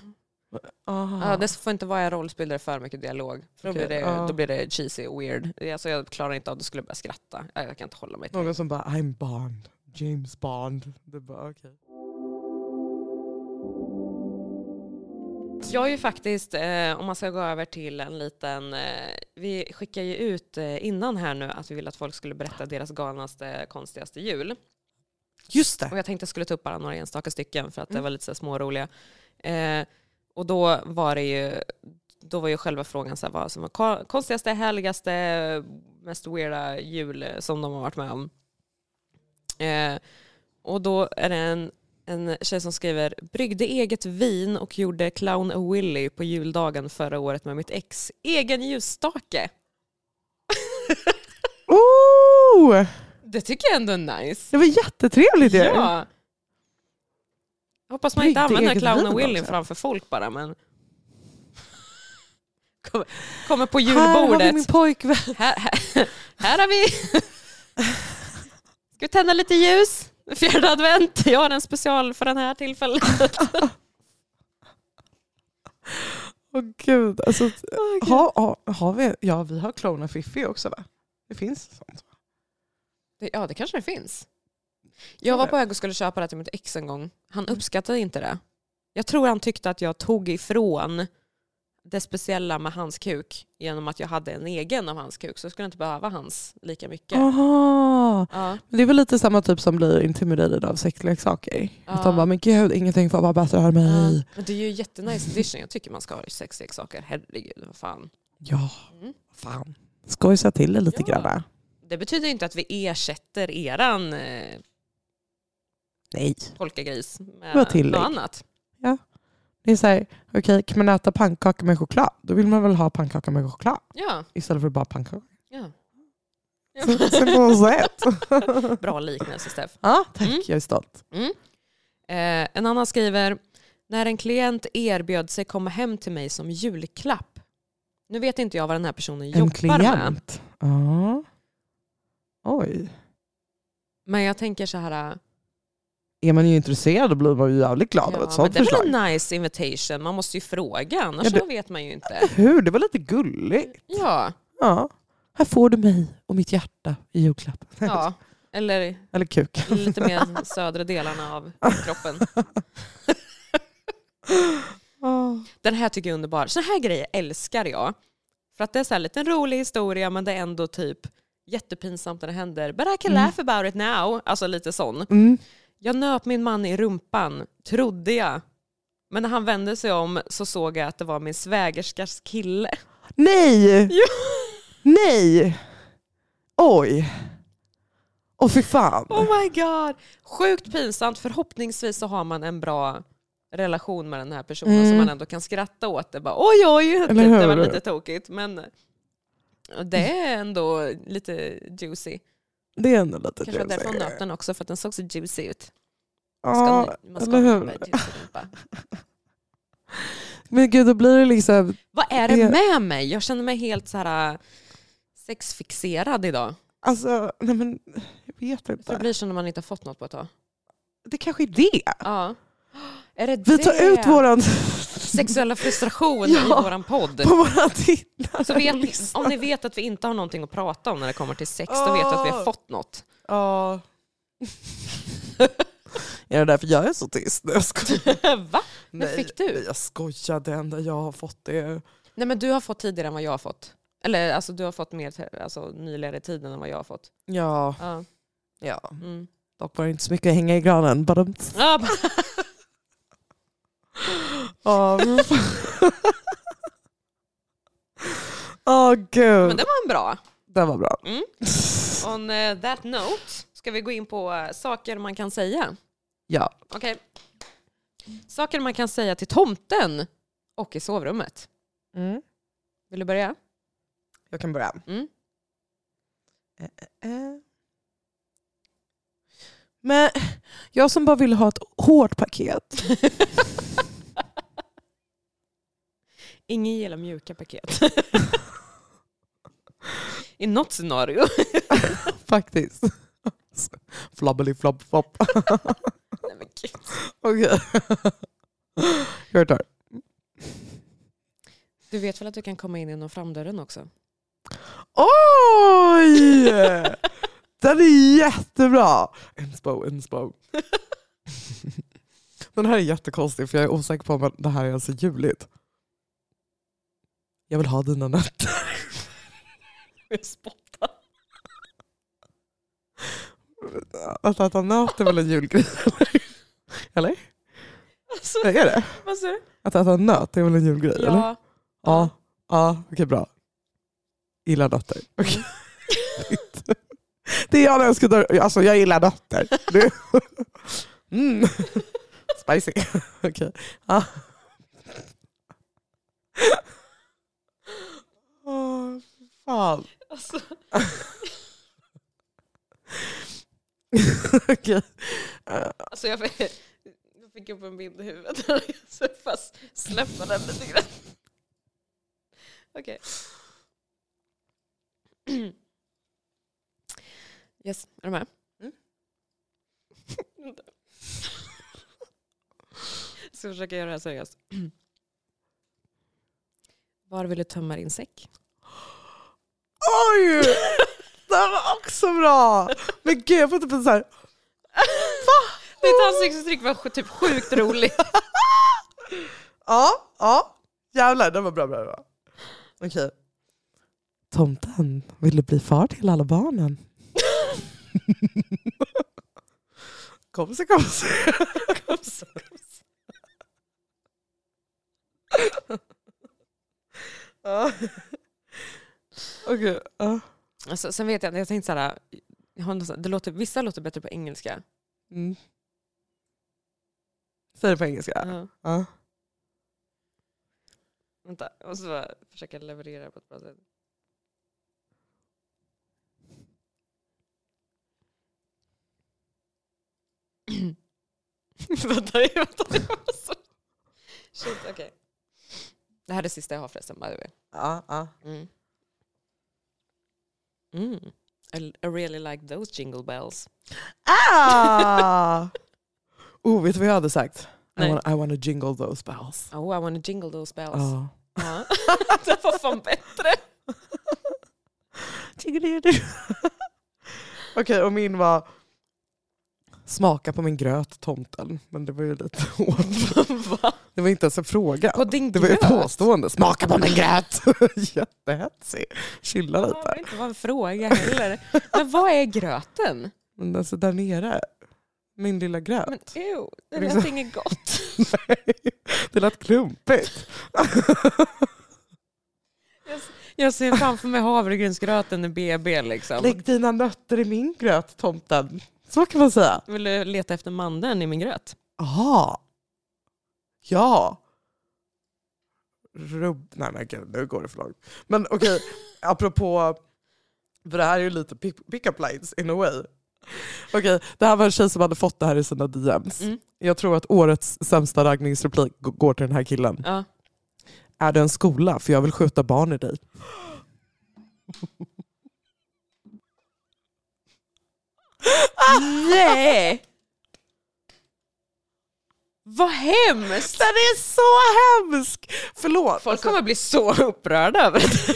[SPEAKER 2] Aha.
[SPEAKER 3] Ja, det får inte vara rollspel där det är för mycket dialog. För då, blir det,
[SPEAKER 2] ja.
[SPEAKER 3] då blir det cheesy och weird. Alltså jag klarar inte av det, skulle börja skratta. Jag kan inte hålla mig till.
[SPEAKER 2] Någon som bara I'm Bond, James Bond. Det är bara, okej.
[SPEAKER 3] Jag är ju faktiskt, eh, om man ska gå över till en liten, eh, vi skickar ju ut eh, innan här nu att vi vill att folk skulle berätta deras galnaste, konstigaste jul.
[SPEAKER 2] Just
[SPEAKER 3] Och
[SPEAKER 2] det.
[SPEAKER 3] jag tänkte jag skulle ta upp bara några enstaka stycken för att det
[SPEAKER 2] Mm.
[SPEAKER 3] var lite så småroliga. Eh, och då var det ju, då var ju själva frågan så här, vad som var ko- konstigaste, härligaste, mest weirda jul som de har varit med om. Eh, och då är det en, en tjej som skriver, bryggde eget vin och gjorde Clown a Willy på juldagen förra året med mitt ex. Egen ljusstake.
[SPEAKER 2] Oh!
[SPEAKER 3] Det tycker jag ändå är nice.
[SPEAKER 2] Det var jättetrevligt ju.
[SPEAKER 3] Ja. Hoppas man inte
[SPEAKER 2] Bryggde
[SPEAKER 3] använder Clown Willy framför folk bara men... Kommer, på
[SPEAKER 2] Här har vi
[SPEAKER 3] julbordet.
[SPEAKER 2] min pojkvän.
[SPEAKER 3] Här, här, här har vi... Ska vi tända lite ljus? Fjärde advent. Jag har en special för den här tillfället.
[SPEAKER 2] Åh gud. Alltså, ha, ha, har vi, ja, vi har Clona Fiffi också va? Det finns sånt.
[SPEAKER 3] Det- Ja, det kanske det finns. Jag var på väg och skulle köpa det till mitt ex en gång. Han uppskattade inte det. Jag tror han tyckte att jag tog ifrån det speciella med hans kuk genom att jag hade en egen av hans kuk så skulle jag inte behöva hans lika mycket.
[SPEAKER 2] Aha.
[SPEAKER 3] Ja.
[SPEAKER 2] Men Det är väl lite samma typ som blir intimidated av sexleksaker. Att
[SPEAKER 3] Ja.
[SPEAKER 2] de bara, men gud ingenting får vara bättre än mig.
[SPEAKER 3] Men det är ju jättenice edition. Jag tycker man ska ha sexleksaker. Herregud, vad fan.
[SPEAKER 2] Ja,
[SPEAKER 3] Mm.
[SPEAKER 2] fan. Skojsa till det lite
[SPEAKER 3] Ja.
[SPEAKER 2] grann.
[SPEAKER 3] Det betyder inte att vi ersätter eran eh,
[SPEAKER 2] Nej.
[SPEAKER 3] polkagris med något annat.
[SPEAKER 2] Det är såhär, okej kan man äta pannkaka med choklad? Då vill man väl ha pannkaka med choklad
[SPEAKER 3] Ja.
[SPEAKER 2] istället för bara pannkaka.
[SPEAKER 3] ja.
[SPEAKER 2] Simple as that.
[SPEAKER 3] Bra liknelse Steff.
[SPEAKER 2] ja, tack.
[SPEAKER 3] Mm.
[SPEAKER 2] Jag är stolt.
[SPEAKER 3] Mm. Eh, en annan skriver, när en klient erbjöd sig komma hem till mig som julklapp. Nu vet inte jag vad den här personen
[SPEAKER 2] En
[SPEAKER 3] jobbar med.
[SPEAKER 2] klient. Ja. Oj.
[SPEAKER 3] Men jag tänker så här,
[SPEAKER 2] Är man ju intresserad blir man ju jävligt glad av
[SPEAKER 3] ja,
[SPEAKER 2] ett
[SPEAKER 3] men
[SPEAKER 2] sånt
[SPEAKER 3] det är
[SPEAKER 2] förslag.
[SPEAKER 3] väl en nice invitation. Man måste ju fråga, annars
[SPEAKER 2] Ja, det-
[SPEAKER 3] vet man ju inte.
[SPEAKER 2] Hur? Det var lite gulligt.
[SPEAKER 3] Ja,
[SPEAKER 2] Ja. Här får du mig och mitt hjärta i julklapp.
[SPEAKER 3] ja. eller
[SPEAKER 2] Eller kuk.
[SPEAKER 3] lite mer södra delarna av kroppen. Den här tycker jag är underbar. Så här grejer älskar jag. För att det är så här lite en rolig historia men det är ändå typ jättepinsamt när det händer. But I can
[SPEAKER 2] Mm.
[SPEAKER 3] laugh about it now. Alltså lite sån.
[SPEAKER 2] Mm.
[SPEAKER 3] Jag nöp min man i rumpan, trodde jag. Men när han vände sig om så såg jag att det var min svägerskas kille.
[SPEAKER 2] Nej!
[SPEAKER 3] Ja.
[SPEAKER 2] Nej! Oj. Åh fy fan.
[SPEAKER 3] Oh my god! Sjukt pinsamt. Förhoppningsvis så har man en bra relation med den här personen
[SPEAKER 2] Mm.
[SPEAKER 3] så man ändå kan skratta åt det. Bara, oj oj, det var lite tokigt. Men det är ändå lite juicy.
[SPEAKER 2] Det är ändå lite
[SPEAKER 3] Kanske var därför hon
[SPEAKER 2] juicy.
[SPEAKER 3] den också, för att den såg så juicy ut.
[SPEAKER 2] Ja,
[SPEAKER 3] ni- man ska
[SPEAKER 2] eller hur?
[SPEAKER 3] juicy.
[SPEAKER 2] Men gud, då blir det liksom...
[SPEAKER 3] Vad är det med mig? Jag känner mig helt så här äh, sexfixerad idag.
[SPEAKER 2] Alltså, nej men jag vet
[SPEAKER 3] För det
[SPEAKER 2] inte.
[SPEAKER 3] blir så när man inte har fått något på ett tag.
[SPEAKER 2] Det kanske är det.
[SPEAKER 3] Ja. Är det
[SPEAKER 2] Vi tar
[SPEAKER 3] det?
[SPEAKER 2] ut våran...
[SPEAKER 3] sexuella frustration
[SPEAKER 2] Ja.
[SPEAKER 3] i våran podd.
[SPEAKER 2] på våra
[SPEAKER 3] Så vet, om ni vet att vi inte har någonting att prata om när det kommer till sex, då vet vi att vi har fått något.
[SPEAKER 2] Ja. är det därför jag är så tyst? Nej, jag skojar.
[SPEAKER 3] Va? När
[SPEAKER 2] Nej,
[SPEAKER 3] fick du?
[SPEAKER 2] nej, Jag skojar, det enda jag har fått är...
[SPEAKER 3] Nej men du har fått tidigare än vad jag har fått. Eller alltså du har fått mer alltså, nyligare i tiden än vad jag har fått.
[SPEAKER 2] Ja,
[SPEAKER 3] Ja.
[SPEAKER 2] ja.
[SPEAKER 3] Mm.
[SPEAKER 2] dock var det inte så mycket att hänga i granen.
[SPEAKER 3] Ja,
[SPEAKER 2] Åh, Åh gud.
[SPEAKER 3] men det var en bra.
[SPEAKER 2] Den var bra.
[SPEAKER 3] On eh, that note ska vi gå in på eh, saker man kan säga.
[SPEAKER 2] Ja.
[SPEAKER 3] Okej. Saker man kan säga till tomten och i sovrummet.
[SPEAKER 2] Mm.
[SPEAKER 3] Vill du börja?
[SPEAKER 2] Jag kan börja.
[SPEAKER 3] Mm.
[SPEAKER 2] Eh. Men jag som bara vill ha ett hårt paket.
[SPEAKER 3] Ingen gillar mjuka paket. I något scenario.
[SPEAKER 2] Faktiskt. Flabbeli flopp flopp.
[SPEAKER 3] Nej, men gud.
[SPEAKER 2] Okej. Tar.
[SPEAKER 3] Du vet väl att du kan komma in genom framdörren också?
[SPEAKER 2] Oj! Den är jättebra. Inspo, inspo. Den här är jättekonstig för jag är osäker på om det här är ens juligt. Jag vill ha dina nötter.
[SPEAKER 3] Jag spottar.
[SPEAKER 2] Att äta nöt är väl en julgrej? Eller?
[SPEAKER 3] Alltså,
[SPEAKER 2] Är det?
[SPEAKER 3] vad sa du?
[SPEAKER 2] Att äta nöt är väl en julgrej? Eller?
[SPEAKER 3] Ja.
[SPEAKER 2] Ja, ja okej bra. Gillar nötter. Okej. det är jag när jag ska dö. Alltså jag gillar nötter. Mm. Spicy. Okej. Ja. Åh, fan.
[SPEAKER 3] Alltså,
[SPEAKER 2] Okej.
[SPEAKER 3] alltså jag, fick, jag fick upp en bild i huvudet. Så fast släppa den lite grann. Okej. Yes, är du med?
[SPEAKER 2] Mm.
[SPEAKER 3] Jag ska försöka göra det här seriöst. Var vill du tömma din säck?
[SPEAKER 2] Oj! Det här var också bra! Men gud jag får typ en så här...
[SPEAKER 3] Ditt ansiktsuttryck var typ sjukt roligt.
[SPEAKER 2] Ja, ja. Jävlar, det var bra. bra, bra. Okej. Tomten ville bli far till alla barnen. kom så, kom så.
[SPEAKER 3] Kom så, kom så.
[SPEAKER 2] Ja. Okej. ja.
[SPEAKER 3] Alltså, sen vet jag, jag tänkte såhär, jag har något så- det låter, vissa låter bättre på engelska.
[SPEAKER 2] Mm. Säg det på engelska.
[SPEAKER 3] Ja.
[SPEAKER 2] Ja.
[SPEAKER 3] Vänta, jag måste bara försöka leverera på ett bra sätt. vänta, vänta. Shit, okej. Det här är det sista jag har förresten, by the way.
[SPEAKER 2] Ja, ja.
[SPEAKER 3] Mm. Mm. I, I really like those jingle bells.
[SPEAKER 2] Ah! oh, vet du vad jag hade sagt? I
[SPEAKER 3] Nej.
[SPEAKER 2] wanna, I wanna jingle those bells.
[SPEAKER 3] Oh, I want to jingle those bells.
[SPEAKER 2] Ja.
[SPEAKER 3] det var fan bättre.
[SPEAKER 2] Okej, och min var smaka på min gröt, tomten. Men det var ju lite hårt.
[SPEAKER 3] Va?
[SPEAKER 2] Det var inte ens en fråga.
[SPEAKER 3] På din
[SPEAKER 2] Det var ju ett
[SPEAKER 3] gröt?
[SPEAKER 2] påstående. Smaka på min gröt! Jättehetsig. Chilla
[SPEAKER 3] Det
[SPEAKER 2] lite.
[SPEAKER 3] var inte vara en fråga heller. Men vad är gröten?
[SPEAKER 2] Men alltså där nere, min lilla gröt.
[SPEAKER 3] Men ew, det
[SPEAKER 2] Liksom.
[SPEAKER 3] lät inget gott.
[SPEAKER 2] Nej, det lät klumpigt.
[SPEAKER 3] Jag ser framför mig havregrynsgröten i BB liksom.
[SPEAKER 2] Lägg dina nötter i min gröt, tomten. Så kan man säga.
[SPEAKER 3] Vill du leta efter mandeln i min gröt?
[SPEAKER 2] Aha. Ja. Rubb... Nej men gud, nu går det för långt. Men okej, apropå... För det här är ju lite pick- pick-up lines in a way. Okej, det här var en tjej som hade fått det här i sina DMs.
[SPEAKER 3] Mm.
[SPEAKER 2] Jag tror att årets sämsta raggningsreplik går till den här killen.
[SPEAKER 3] Ja.
[SPEAKER 2] Är det en skola? För jag vill skjuta barn i dig.
[SPEAKER 3] Nej! Vad hemskt!
[SPEAKER 2] Den är så hemsk! Förlåt.
[SPEAKER 3] Folk
[SPEAKER 2] alltså,
[SPEAKER 3] kommer bli så upprörda över det.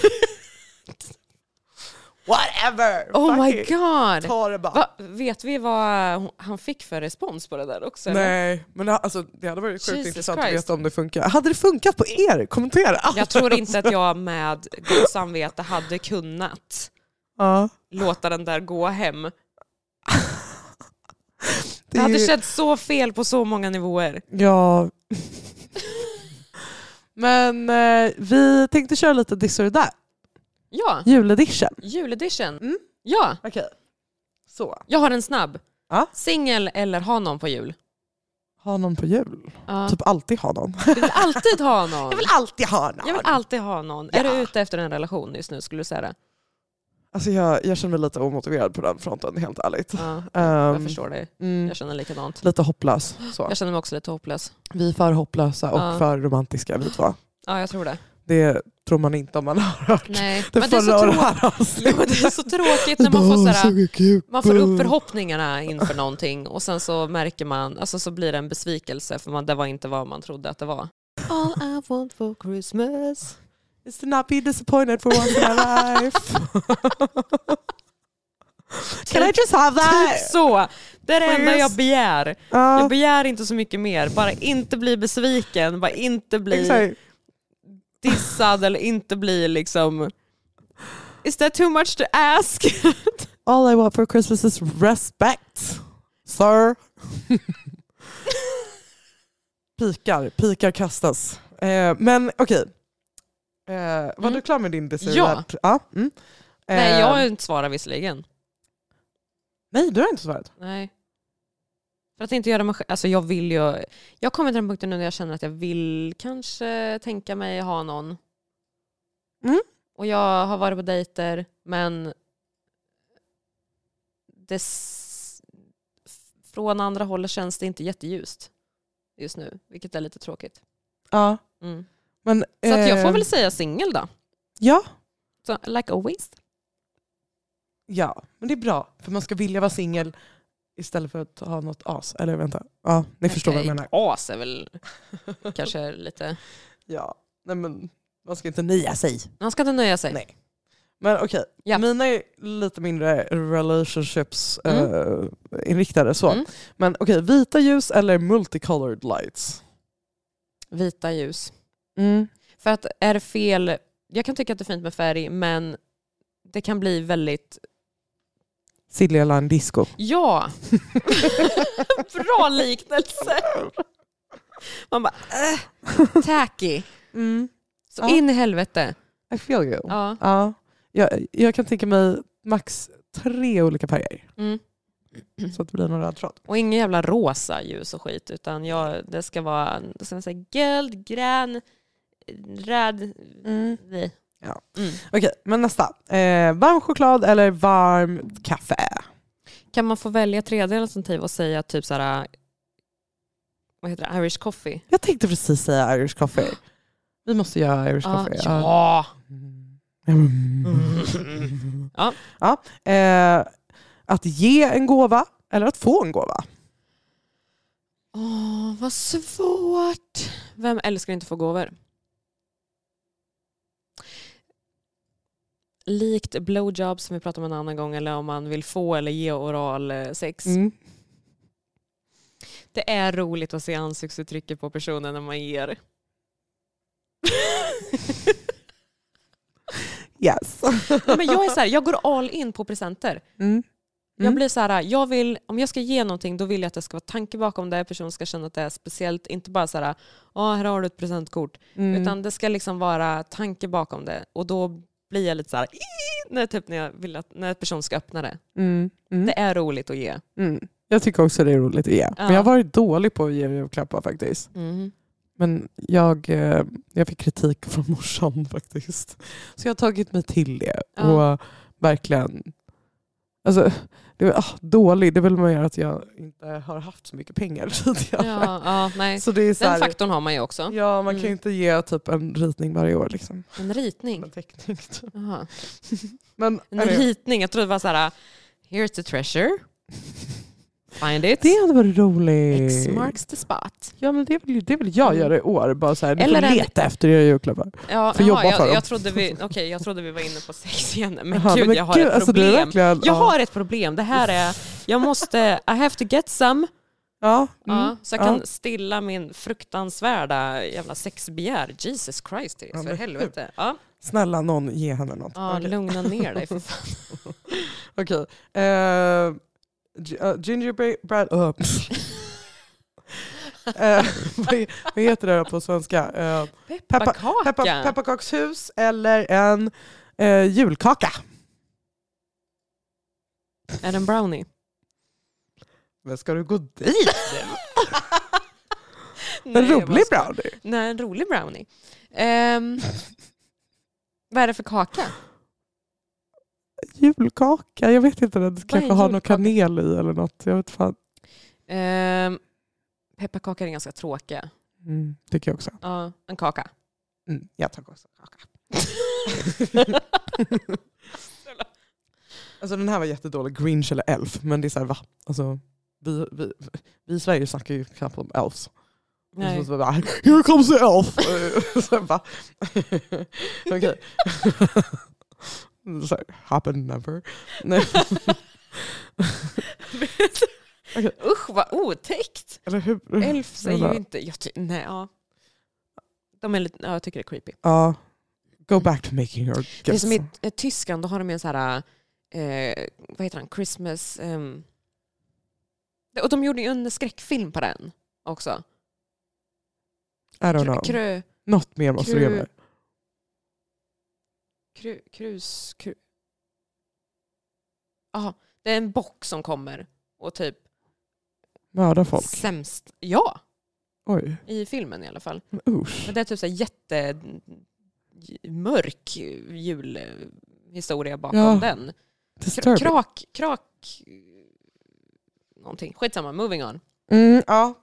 [SPEAKER 2] whatever!
[SPEAKER 3] Oh my god!
[SPEAKER 2] Ta det bara.
[SPEAKER 3] Va, vet vi vad han fick för respons på det där också? eller?
[SPEAKER 2] Nej, men det, alltså, det hade varit sjukt
[SPEAKER 3] Jesus
[SPEAKER 2] intressant
[SPEAKER 3] Christ.
[SPEAKER 2] att veta om det funkar. Hade det funkat på er? Kommentera!
[SPEAKER 3] Jag tror inte att jag med gott samvete hade kunnat
[SPEAKER 2] Ja,
[SPEAKER 3] låta den där gå hem.
[SPEAKER 2] det
[SPEAKER 3] Det hade
[SPEAKER 2] ju-
[SPEAKER 3] känts så fel på så många nivåer.
[SPEAKER 2] Ja. Men eh, vi tänkte köra lite this or that.
[SPEAKER 3] Ja,
[SPEAKER 2] Juledition.
[SPEAKER 3] juledition.
[SPEAKER 2] Mm.
[SPEAKER 3] Ja,
[SPEAKER 2] Okej. Så.
[SPEAKER 3] jag har en snabb.
[SPEAKER 2] Ja.
[SPEAKER 3] Singel eller ha någon på jul?
[SPEAKER 2] Ha någon på jul.
[SPEAKER 3] Ja.
[SPEAKER 2] Typ alltid ha någon.
[SPEAKER 3] Du vill alltid ha någon.
[SPEAKER 2] Jag vill alltid ha någon.
[SPEAKER 3] Jag vill alltid ha någon.
[SPEAKER 2] Ja.
[SPEAKER 3] Är du ute efter en relation just nu skulle du säga det?
[SPEAKER 2] Alltså jag, jag känner mig lite omotiverad på den fronten, helt ärligt.
[SPEAKER 3] Ja, jag
[SPEAKER 2] Ehm,
[SPEAKER 3] förstår dig.
[SPEAKER 2] Mm,
[SPEAKER 3] Jag känner likadant.
[SPEAKER 2] lite hopplös. Så.
[SPEAKER 3] Jag känner mig också lite hopplös.
[SPEAKER 2] Vi är för hopplösa och
[SPEAKER 3] Ja.
[SPEAKER 2] för romantiska vi två.
[SPEAKER 3] Ja, jag tror det.
[SPEAKER 2] Det tror man inte om man har hört
[SPEAKER 3] Nej,
[SPEAKER 2] det
[SPEAKER 3] men det är,
[SPEAKER 2] förra
[SPEAKER 3] så
[SPEAKER 2] och det
[SPEAKER 3] trå-
[SPEAKER 2] här
[SPEAKER 3] jo, det är så tråkigt när man får,
[SPEAKER 2] kuk.
[SPEAKER 3] man får upp förhoppningarna inför någonting och sen så märker man, alltså så blir det en besvikelse för man, det var inte vad man trodde att det var. All I want for Christmas
[SPEAKER 2] Is to not be disappointed for once in my life. Can I just have
[SPEAKER 3] Typ
[SPEAKER 2] that?
[SPEAKER 3] så! Det är det enda jag begär.
[SPEAKER 2] Ja,
[SPEAKER 3] Jag begär inte så mycket mer, bara inte bli besviken, bara inte bli
[SPEAKER 2] exakt.
[SPEAKER 3] dissad eller inte bli liksom... Is that too much to ask?
[SPEAKER 2] All I want for Christmas is respect. Sir. pikar, pikar kastas. Eh, men okej. Eh, var
[SPEAKER 3] Mm.
[SPEAKER 2] du klar med din dessert?
[SPEAKER 3] Ja.
[SPEAKER 2] ja. Mm.
[SPEAKER 3] Nej,
[SPEAKER 2] Eh,
[SPEAKER 3] jag har inte svarat visserligen.
[SPEAKER 2] Nej, du har inte svarat.
[SPEAKER 3] Nej. För att inte göra mig alltså jag vill ju, jag kommer till den punkten nu när jag känner att jag vill kanske tänka mig ha någon.
[SPEAKER 2] Mm.
[SPEAKER 3] Och jag har varit på dejter men det, från andra hållet känns det inte jätteljust just nu, vilket är lite tråkigt.
[SPEAKER 2] Ja.
[SPEAKER 3] Mm.
[SPEAKER 2] Men,
[SPEAKER 3] Så att jag får
[SPEAKER 2] eh,
[SPEAKER 3] väl säga singel då.
[SPEAKER 2] Ja,
[SPEAKER 3] Så, like always.
[SPEAKER 2] ja, men det är bra. För man ska vilja vara singel istället för att ha något as. Eller vänta. Ja, ni förstår vad jag menar.
[SPEAKER 3] As är väl kanske lite...
[SPEAKER 2] Ja, nej men man ska inte nöja sig.
[SPEAKER 3] Man ska inte nöja sig.
[SPEAKER 2] Nej. Men okej,
[SPEAKER 3] Ja.
[SPEAKER 2] mina är lite mindre relationships
[SPEAKER 3] Mm.
[SPEAKER 2] eh, inriktade. Så.
[SPEAKER 3] Mm.
[SPEAKER 2] Men okej, vita ljus eller multicolored lights?
[SPEAKER 3] Vita ljus.
[SPEAKER 2] Mm.
[SPEAKER 3] För att är det fel, jag kan tycka att det är fint med färg men det kan bli väldigt,
[SPEAKER 2] Silja Line Disco.
[SPEAKER 3] ja, bra liknelse. Man bara, äh, tacky. Så
[SPEAKER 2] Ja.
[SPEAKER 3] in i helvete.
[SPEAKER 2] I feel you.
[SPEAKER 3] Ja.
[SPEAKER 2] Ja. Jag, jag kan tänka mig max tre olika färger.
[SPEAKER 3] Mm.
[SPEAKER 2] Så att det blir någon röd tråd.
[SPEAKER 3] Och ingen jävla rosa ljus och skit utan jag, det ska vara ska säga, guld, grön, röd. vi.
[SPEAKER 2] Ja.
[SPEAKER 3] Mm.
[SPEAKER 2] Okej, men nästa. Eh, varm choklad eller varmt kaffe?
[SPEAKER 3] Kan man få välja tredje alternativ och säga typ såhär, vad heter det, Irish coffee?
[SPEAKER 2] Jag tänkte precis säga Irish coffee. Vi måste göra Irish
[SPEAKER 3] Ja.
[SPEAKER 2] coffee.
[SPEAKER 3] ja.
[SPEAKER 2] Mm.
[SPEAKER 3] Ja.
[SPEAKER 2] Ja, eh, att ge en gåva eller att få en gåva?
[SPEAKER 3] Åh, vad svårt. Vem älskar inte att få gåvor? Likt blowjobs som vi pratade om en annan gång eller om man vill få eller ge oral eh, sex.
[SPEAKER 2] Mm.
[SPEAKER 3] Det är roligt att se ansiktsuttrycket på personen när man ger.
[SPEAKER 2] Yes.
[SPEAKER 3] Nej, men jag är så här, jag går all in på presenter.
[SPEAKER 2] Mm.
[SPEAKER 3] Jag
[SPEAKER 2] Mm.
[SPEAKER 3] blir så här, jag vill, om jag ska ge någonting då vill jag att det ska vara tanke bakom det. Personen ska känna att det är speciellt. Inte bara så här, "Ja, här har du ett presentkort.
[SPEAKER 2] Mm.
[SPEAKER 3] Utan det ska liksom vara tanke bakom det. Och då blir jag lite så här, när, typ när jag vill att när en person ska öppna det.
[SPEAKER 2] Mm. Mm.
[SPEAKER 3] Det är roligt att ge.
[SPEAKER 2] Mm. Jag tycker också det är roligt att ge. Men jag har varit dålig på att ge julklappar faktiskt. Men jag, eh, jag fick kritik från morsan faktiskt. Så jag har tagit mig till det.
[SPEAKER 3] Ja.
[SPEAKER 2] Och verkligen... Alltså, det är ah, dålig, det är väl mer att jag inte har haft så mycket pengar tidigare.
[SPEAKER 3] Ja, ja, nej.
[SPEAKER 2] Så det är så
[SPEAKER 3] Den
[SPEAKER 2] här,
[SPEAKER 3] faktorn har man ju också.
[SPEAKER 2] Ja, man kan ju
[SPEAKER 3] Mm.
[SPEAKER 2] inte ge typ en ritning varje år. Liksom.
[SPEAKER 3] En ritning.
[SPEAKER 2] En teckning. Typ. Men,
[SPEAKER 3] En ritning, jag trodde det var så här, here's the treasure. Find it.
[SPEAKER 2] det hade varit roligt.
[SPEAKER 3] X marks the spot.
[SPEAKER 2] Ja, men det vill, det vill jag
[SPEAKER 3] Mm.
[SPEAKER 2] göra i år. Bara så här,
[SPEAKER 3] Eller
[SPEAKER 2] får
[SPEAKER 3] en-
[SPEAKER 2] leta efter era julklappar.
[SPEAKER 3] Ja,
[SPEAKER 2] Får
[SPEAKER 3] jaha,
[SPEAKER 2] jobba
[SPEAKER 3] jag,
[SPEAKER 2] för dem.
[SPEAKER 3] jag, trodde vi, okay, jag trodde vi var inne på sex igen. Men
[SPEAKER 2] Jaha,
[SPEAKER 3] gud,
[SPEAKER 2] men
[SPEAKER 3] jag har
[SPEAKER 2] gud,
[SPEAKER 3] ett
[SPEAKER 2] alltså,
[SPEAKER 3] problem.
[SPEAKER 2] verkligen-
[SPEAKER 3] jag
[SPEAKER 2] ja.
[SPEAKER 3] har ett problem. Det här är, jag måste, I have to get some.
[SPEAKER 2] Ja, mm,
[SPEAKER 3] Ja, så jag
[SPEAKER 2] ja.
[SPEAKER 3] kan stilla min fruktansvärda jävla sexbegär. Jesus Christ,
[SPEAKER 2] Ja,
[SPEAKER 3] för helvete. Ja,
[SPEAKER 2] Snälla någon, ge henne något.
[SPEAKER 3] ja
[SPEAKER 2] Okej.
[SPEAKER 3] lugna ner dig för fan.
[SPEAKER 2] Okej. Eh, gi- uh, gingerbread... Uh. Eh, vad, he- vad heter det på svenska? Uh,
[SPEAKER 3] Pepparkaka.
[SPEAKER 2] peppa, pepparkakshus eller en eh, julkaka?
[SPEAKER 3] Är det en brownie?
[SPEAKER 2] Men ska du gå dit?
[SPEAKER 3] Nej,
[SPEAKER 2] En
[SPEAKER 3] jag
[SPEAKER 2] rolig brownie?
[SPEAKER 3] Nej, en rolig brownie. Ehm, vad är det för kaka?
[SPEAKER 2] Julkaka? Jag vet inte. Det kanske har någon kanel i eller något. Jag vet fan.
[SPEAKER 3] Ehm, pepparkakor är ganska tråkiga.
[SPEAKER 2] Mm, tycker jag också.
[SPEAKER 3] Ja, en kaka.
[SPEAKER 2] Mm, jag tar också kaka. Alltså den här var jättedålig, Grinch eller Elf. Men det är såhär va? Alltså, vi, vi, vi i Sverige snackar ju knappt om elves.
[SPEAKER 3] Nej.
[SPEAKER 2] Så bara, Here comes the elf! så bara, okej. Så här, happen never. Nej.
[SPEAKER 3] Usch vad otäckt! Är
[SPEAKER 2] Eller-
[SPEAKER 3] ju inte... Jag nej, ja. De är lite, ja, jag tycker det är creepy.
[SPEAKER 2] Ja. Go back to making your gifts.
[SPEAKER 3] Det är som i Tyskland, då har de en så här, eh, vad heter han, Christmas... ehm, och de gjorde ju en skräckfilm på den också.
[SPEAKER 2] I don't know.
[SPEAKER 3] krö,
[SPEAKER 2] Något mer måste du ge mig.
[SPEAKER 3] Krö, krus... Krö. Aha, det är en bock som kommer och typ
[SPEAKER 2] Mörda folk.
[SPEAKER 3] sämst... Ja,
[SPEAKER 2] Oj.
[SPEAKER 3] i filmen i alla fall.
[SPEAKER 2] Men Usch.
[SPEAKER 3] Men det är typ så här jätte mörk julhistoria bakom
[SPEAKER 2] Ja.
[SPEAKER 3] den.
[SPEAKER 2] Disturbing.
[SPEAKER 3] Krak, krak... Någonting. Skitsamma, moving on.
[SPEAKER 2] Mm, ja.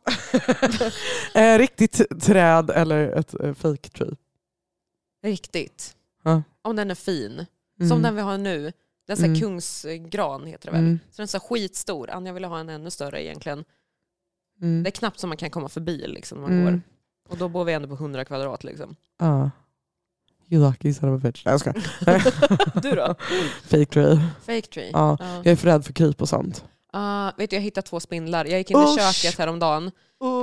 [SPEAKER 2] eh, riktigt träd eller ett eh, fake tree.
[SPEAKER 3] Riktigt.
[SPEAKER 2] Ja.
[SPEAKER 3] Om den är fin.
[SPEAKER 2] Mm.
[SPEAKER 3] Som den vi har nu. Det är
[SPEAKER 2] Mm.
[SPEAKER 3] kungsgran heter det väl.
[SPEAKER 2] Mm.
[SPEAKER 3] Så den är så skitstor. Anja ville ha en ännu större egentligen.
[SPEAKER 2] Mm.
[SPEAKER 3] Det är knappt som man kan komma förbi liksom, när man
[SPEAKER 2] Mm.
[SPEAKER 3] går. Och då bor vi ändå på 100 kvadrat. Liksom.
[SPEAKER 2] Ja. You lucky son of a bitch. Nej, jag skojar.
[SPEAKER 3] Du då?
[SPEAKER 2] Fake tree.
[SPEAKER 3] Fake tree.
[SPEAKER 2] Ja.
[SPEAKER 3] Ja.
[SPEAKER 2] Jag är för rädd för kryp och sånt.
[SPEAKER 3] Ah, vet du, jag hittade två spindlar. Jag gick in i
[SPEAKER 2] Usch.
[SPEAKER 3] köket häromdagen.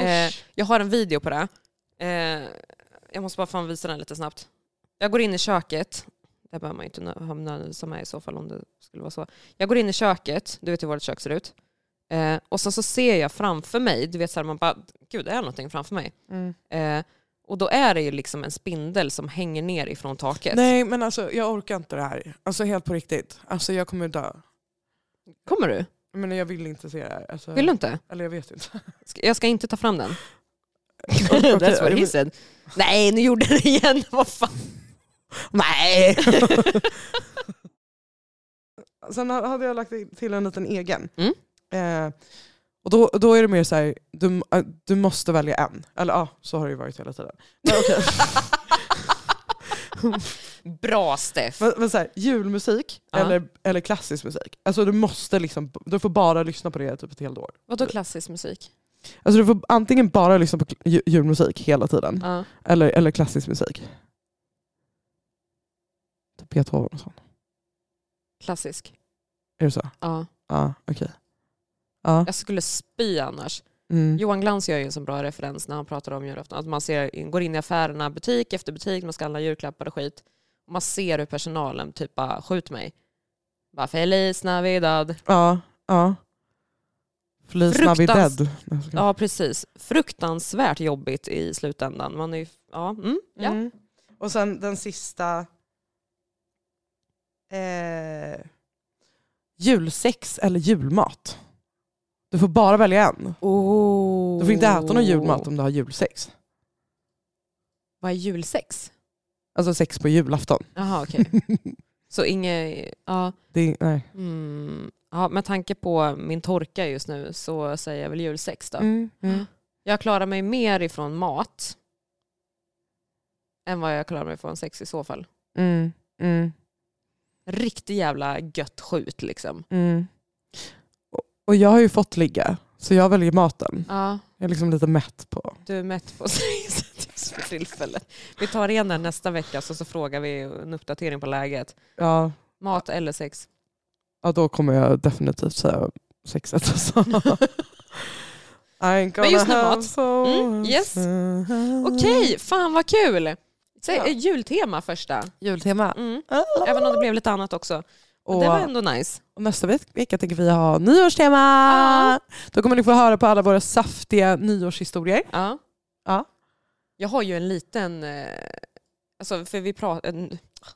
[SPEAKER 3] Eh, jag har en video på det. Eh, jag måste bara fan visa den lite snabbt. Jag går in i köket. Det behöver man ju inte nö- ha nödvändigtvis med i så fall om det skulle vara så. Jag går in i köket, du vet hur vårt kök ser ut. Eh, och sen så ser jag framför mig, du vet så här, man bara, gud det är någonting framför mig.
[SPEAKER 2] Mm.
[SPEAKER 3] Eh, och då är det ju liksom en spindel som hänger ner ifrån taket.
[SPEAKER 2] Nej men alltså jag orkar inte det här. Alltså helt på riktigt. Alltså jag kommer dö.
[SPEAKER 3] Kommer du?
[SPEAKER 2] Men jag vill inte se det här. Alltså,
[SPEAKER 3] Vill du inte?
[SPEAKER 2] Eller jag vet inte.
[SPEAKER 3] Jag ska inte ta fram den. That's what he said. Nej, nu gjorde det igen. Vad fan.
[SPEAKER 2] Nej! Sen hade jag lagt till en liten egen.
[SPEAKER 3] Mm.
[SPEAKER 2] Eh, och då, då är det mer så här, du, äh, du måste välja en. Eller ja, så har det ju varit hela tiden. Men, okej.
[SPEAKER 3] Bra Steff.
[SPEAKER 2] men, men så här, julmusik
[SPEAKER 3] Ja.
[SPEAKER 2] eller, eller klassisk musik. Alltså du måste liksom, du får bara lyssna på det typ ett helt år.
[SPEAKER 3] Vadå klassisk musik?
[SPEAKER 2] Alltså du får antingen bara lyssna på ju- julmusik hela tiden,
[SPEAKER 3] Ja.
[SPEAKER 2] eller, eller klassisk musik. Och sånt.
[SPEAKER 3] Klassisk.
[SPEAKER 2] Är det så?
[SPEAKER 3] Ja.
[SPEAKER 2] Ja, okej. Ja.
[SPEAKER 3] Jag skulle spy annars.
[SPEAKER 2] Mm.
[SPEAKER 3] Johan Glans gör ju en så bra referens när han pratar om julafton. Att man ser, går in i affärerna butik efter butik, man ska handla julklappar och skit. Och man ser hur personalen typ bara, skjut mig. Bara Feliz Navidad.
[SPEAKER 2] Ja, ja. Feliz
[SPEAKER 3] Fruktans-
[SPEAKER 2] Navidad.
[SPEAKER 3] Ja precis. Fruktansvärt jobbigt i slutändan. Man är ju, ja, mm, ja.
[SPEAKER 2] Mm. Och sen den sista. Eh, julsex eller julmat. Du får bara välja en.
[SPEAKER 3] Oh.
[SPEAKER 2] Du får inte äta någon julmat om du har julsex.
[SPEAKER 3] Vad är julsex?
[SPEAKER 2] Alltså sex på julafton.
[SPEAKER 3] Jaha okej. Så inget, ja.
[SPEAKER 2] Det nej.
[SPEAKER 3] Mm. ja. Med tanke på min torka just nu så säger jag väl julsex då.
[SPEAKER 2] Mm, mm.
[SPEAKER 3] Jag klarar mig mer ifrån mat än vad jag klarar mig från sex i så fall.
[SPEAKER 2] Mm, mm,
[SPEAKER 3] Riktigt jävla gött skjut liksom.
[SPEAKER 2] mm. Och, jag har ju fått ligga, så jag väljer maten.
[SPEAKER 3] Ja,
[SPEAKER 2] Jag är liksom lite mätt på...
[SPEAKER 3] du är mätt på tillfället. Vi tar igen den nästa vecka så, så frågar vi en uppdatering på läget.
[SPEAKER 2] Ja,
[SPEAKER 3] Mat eller sex?
[SPEAKER 2] ja då kommer jag definitivt säga sexet. Alltså.
[SPEAKER 3] Men just nu mat. Mm, yes. Okej, fan vad kul! Så,
[SPEAKER 2] Ja.
[SPEAKER 3] Jultema första.
[SPEAKER 2] Jultema.
[SPEAKER 3] Mm. Även om det blev lite annat också.
[SPEAKER 2] Och,
[SPEAKER 3] det var ändå nice.
[SPEAKER 2] och nästa veck- vecka tänker vi ha nyårstema.
[SPEAKER 3] Ja.
[SPEAKER 2] Då kommer ni få höra på alla våra saftiga nyårshistorier.
[SPEAKER 3] Ja.
[SPEAKER 2] Ja.
[SPEAKER 3] Jag har ju en liten... eh, Alltså för vi pratar,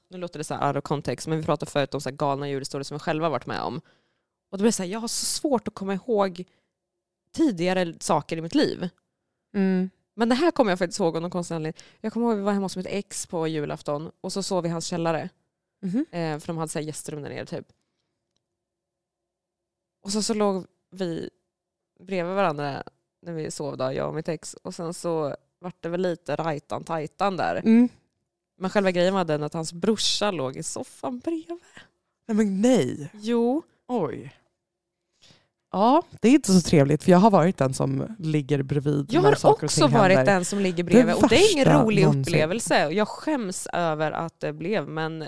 [SPEAKER 3] nu låter det så här out of context, men vi pratade förut om så här galna julhistorier som vi själva varit med om. Och då blir det så här, jag har så svårt att komma ihåg tidigare saker i mitt liv.
[SPEAKER 2] Mm.
[SPEAKER 3] Men det här kommer jag faktiskt ihåg av någon konstig anledning. Jag kommer ihåg att vi var hemma hos mitt ex på julafton och så sov vi i hans källare.
[SPEAKER 2] Mhm.
[SPEAKER 3] Eh, för de hade så här gästrum där nere typ. Och så, så låg vi bredvid varandra när vi sov då, jag och mitt ex. Och sen så vart det väl lite rajtan tajtan där.
[SPEAKER 2] Mm.
[SPEAKER 3] Men själva grejen var den att hans brorsa låg i soffan bredvid.
[SPEAKER 2] Nej men nej.
[SPEAKER 3] Jo.
[SPEAKER 2] Oj. Ja, det är inte så trevligt för jag har varit den som ligger bredvid
[SPEAKER 3] Jag har också varit
[SPEAKER 2] händer.
[SPEAKER 3] den som ligger bredvid. Och det är ingen rolig
[SPEAKER 2] någonsin.
[SPEAKER 3] upplevelse. Jag skäms över att det blev. Men,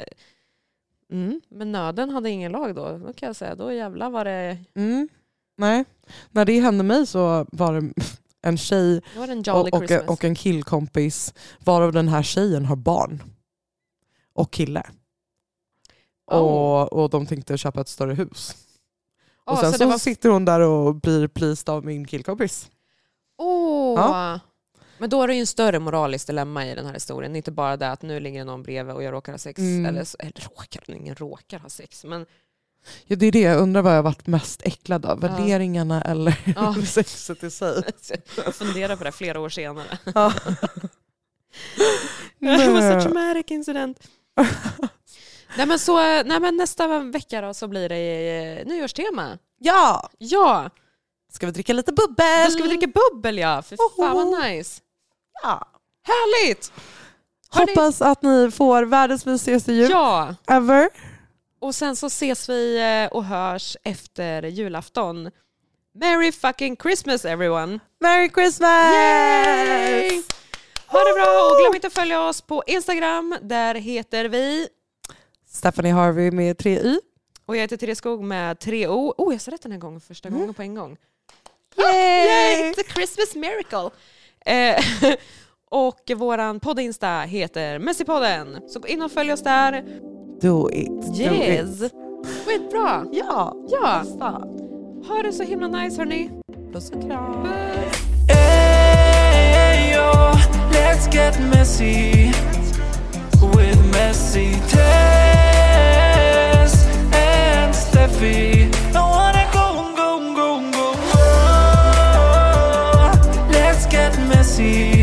[SPEAKER 3] mm, men nöden hade ingen lag då. Då kan jag säga. Då jävlar var det,
[SPEAKER 2] Mm. Nej, när det hände mig så var det en tjej
[SPEAKER 3] det en
[SPEAKER 2] och, och,
[SPEAKER 3] Christmas.
[SPEAKER 2] och en killkompis varav den här tjejen har barn. Och kille.
[SPEAKER 3] Oh.
[SPEAKER 2] Och, och de tänkte köpa ett större hus. Och sen
[SPEAKER 3] så
[SPEAKER 2] så,
[SPEAKER 3] var-
[SPEAKER 2] sitter hon där och blir pleased av min killkompis.
[SPEAKER 3] Åh!
[SPEAKER 2] Ja.
[SPEAKER 3] Men då är det ju en större moraliskt dilemma i den här historien. Inte bara det att nu ligger någon bredvid och jag råkar ha sex.
[SPEAKER 2] Mm.
[SPEAKER 3] Eller, eller råkar, ingen råkar ha sex. Men
[SPEAKER 2] Ja, det är det jag undrar vad jag har varit mest äcklad av.
[SPEAKER 3] Ja.
[SPEAKER 2] Värderingarna eller
[SPEAKER 3] Ja.
[SPEAKER 2] sexet i sig.
[SPEAKER 3] jag funderar på det flera år senare.
[SPEAKER 2] Ja.
[SPEAKER 3] Det var så
[SPEAKER 2] Nej.
[SPEAKER 3] traumatic incident. nej, men så, nej men nästa vecka då så blir det eh, nyårstema.
[SPEAKER 2] ja!
[SPEAKER 3] Ja,
[SPEAKER 2] Ska vi dricka lite bubbel?
[SPEAKER 3] då ska vi dricka bubbel ja. För fan vad nice.
[SPEAKER 2] Ja.
[SPEAKER 3] Härligt!
[SPEAKER 2] Hoppas att ni får världens mysigaste jul
[SPEAKER 3] Ja,
[SPEAKER 2] ever.
[SPEAKER 3] och sen så ses vi eh, och hörs efter julafton. Merry fucking Christmas everyone!
[SPEAKER 2] Merry Christmas!
[SPEAKER 3] Yay! Ha det bra och glöm inte att följa oss på Instagram. Där heter vi,
[SPEAKER 2] Stephanie Harvey med tre y.
[SPEAKER 3] och jag heter Therese Skog med tre O. Oh, jag sa rätt den här gången, första gången på en gång.
[SPEAKER 2] Yay!
[SPEAKER 3] Yay! It's a Christmas miracle! Eh, Och våran podd-insta heter Messypodden. Så gå in och följ oss där.
[SPEAKER 2] Do it. Do
[SPEAKER 3] Yes!
[SPEAKER 2] it.
[SPEAKER 3] Skitbra!
[SPEAKER 2] Ja.
[SPEAKER 3] Ja,
[SPEAKER 2] Bästa.
[SPEAKER 3] ha det så himla nice hörni.
[SPEAKER 2] Puss och kram.
[SPEAKER 1] Hey, yo, let's get messy with messy Steffi. I wanna go, go, go, go, go. Let's get messy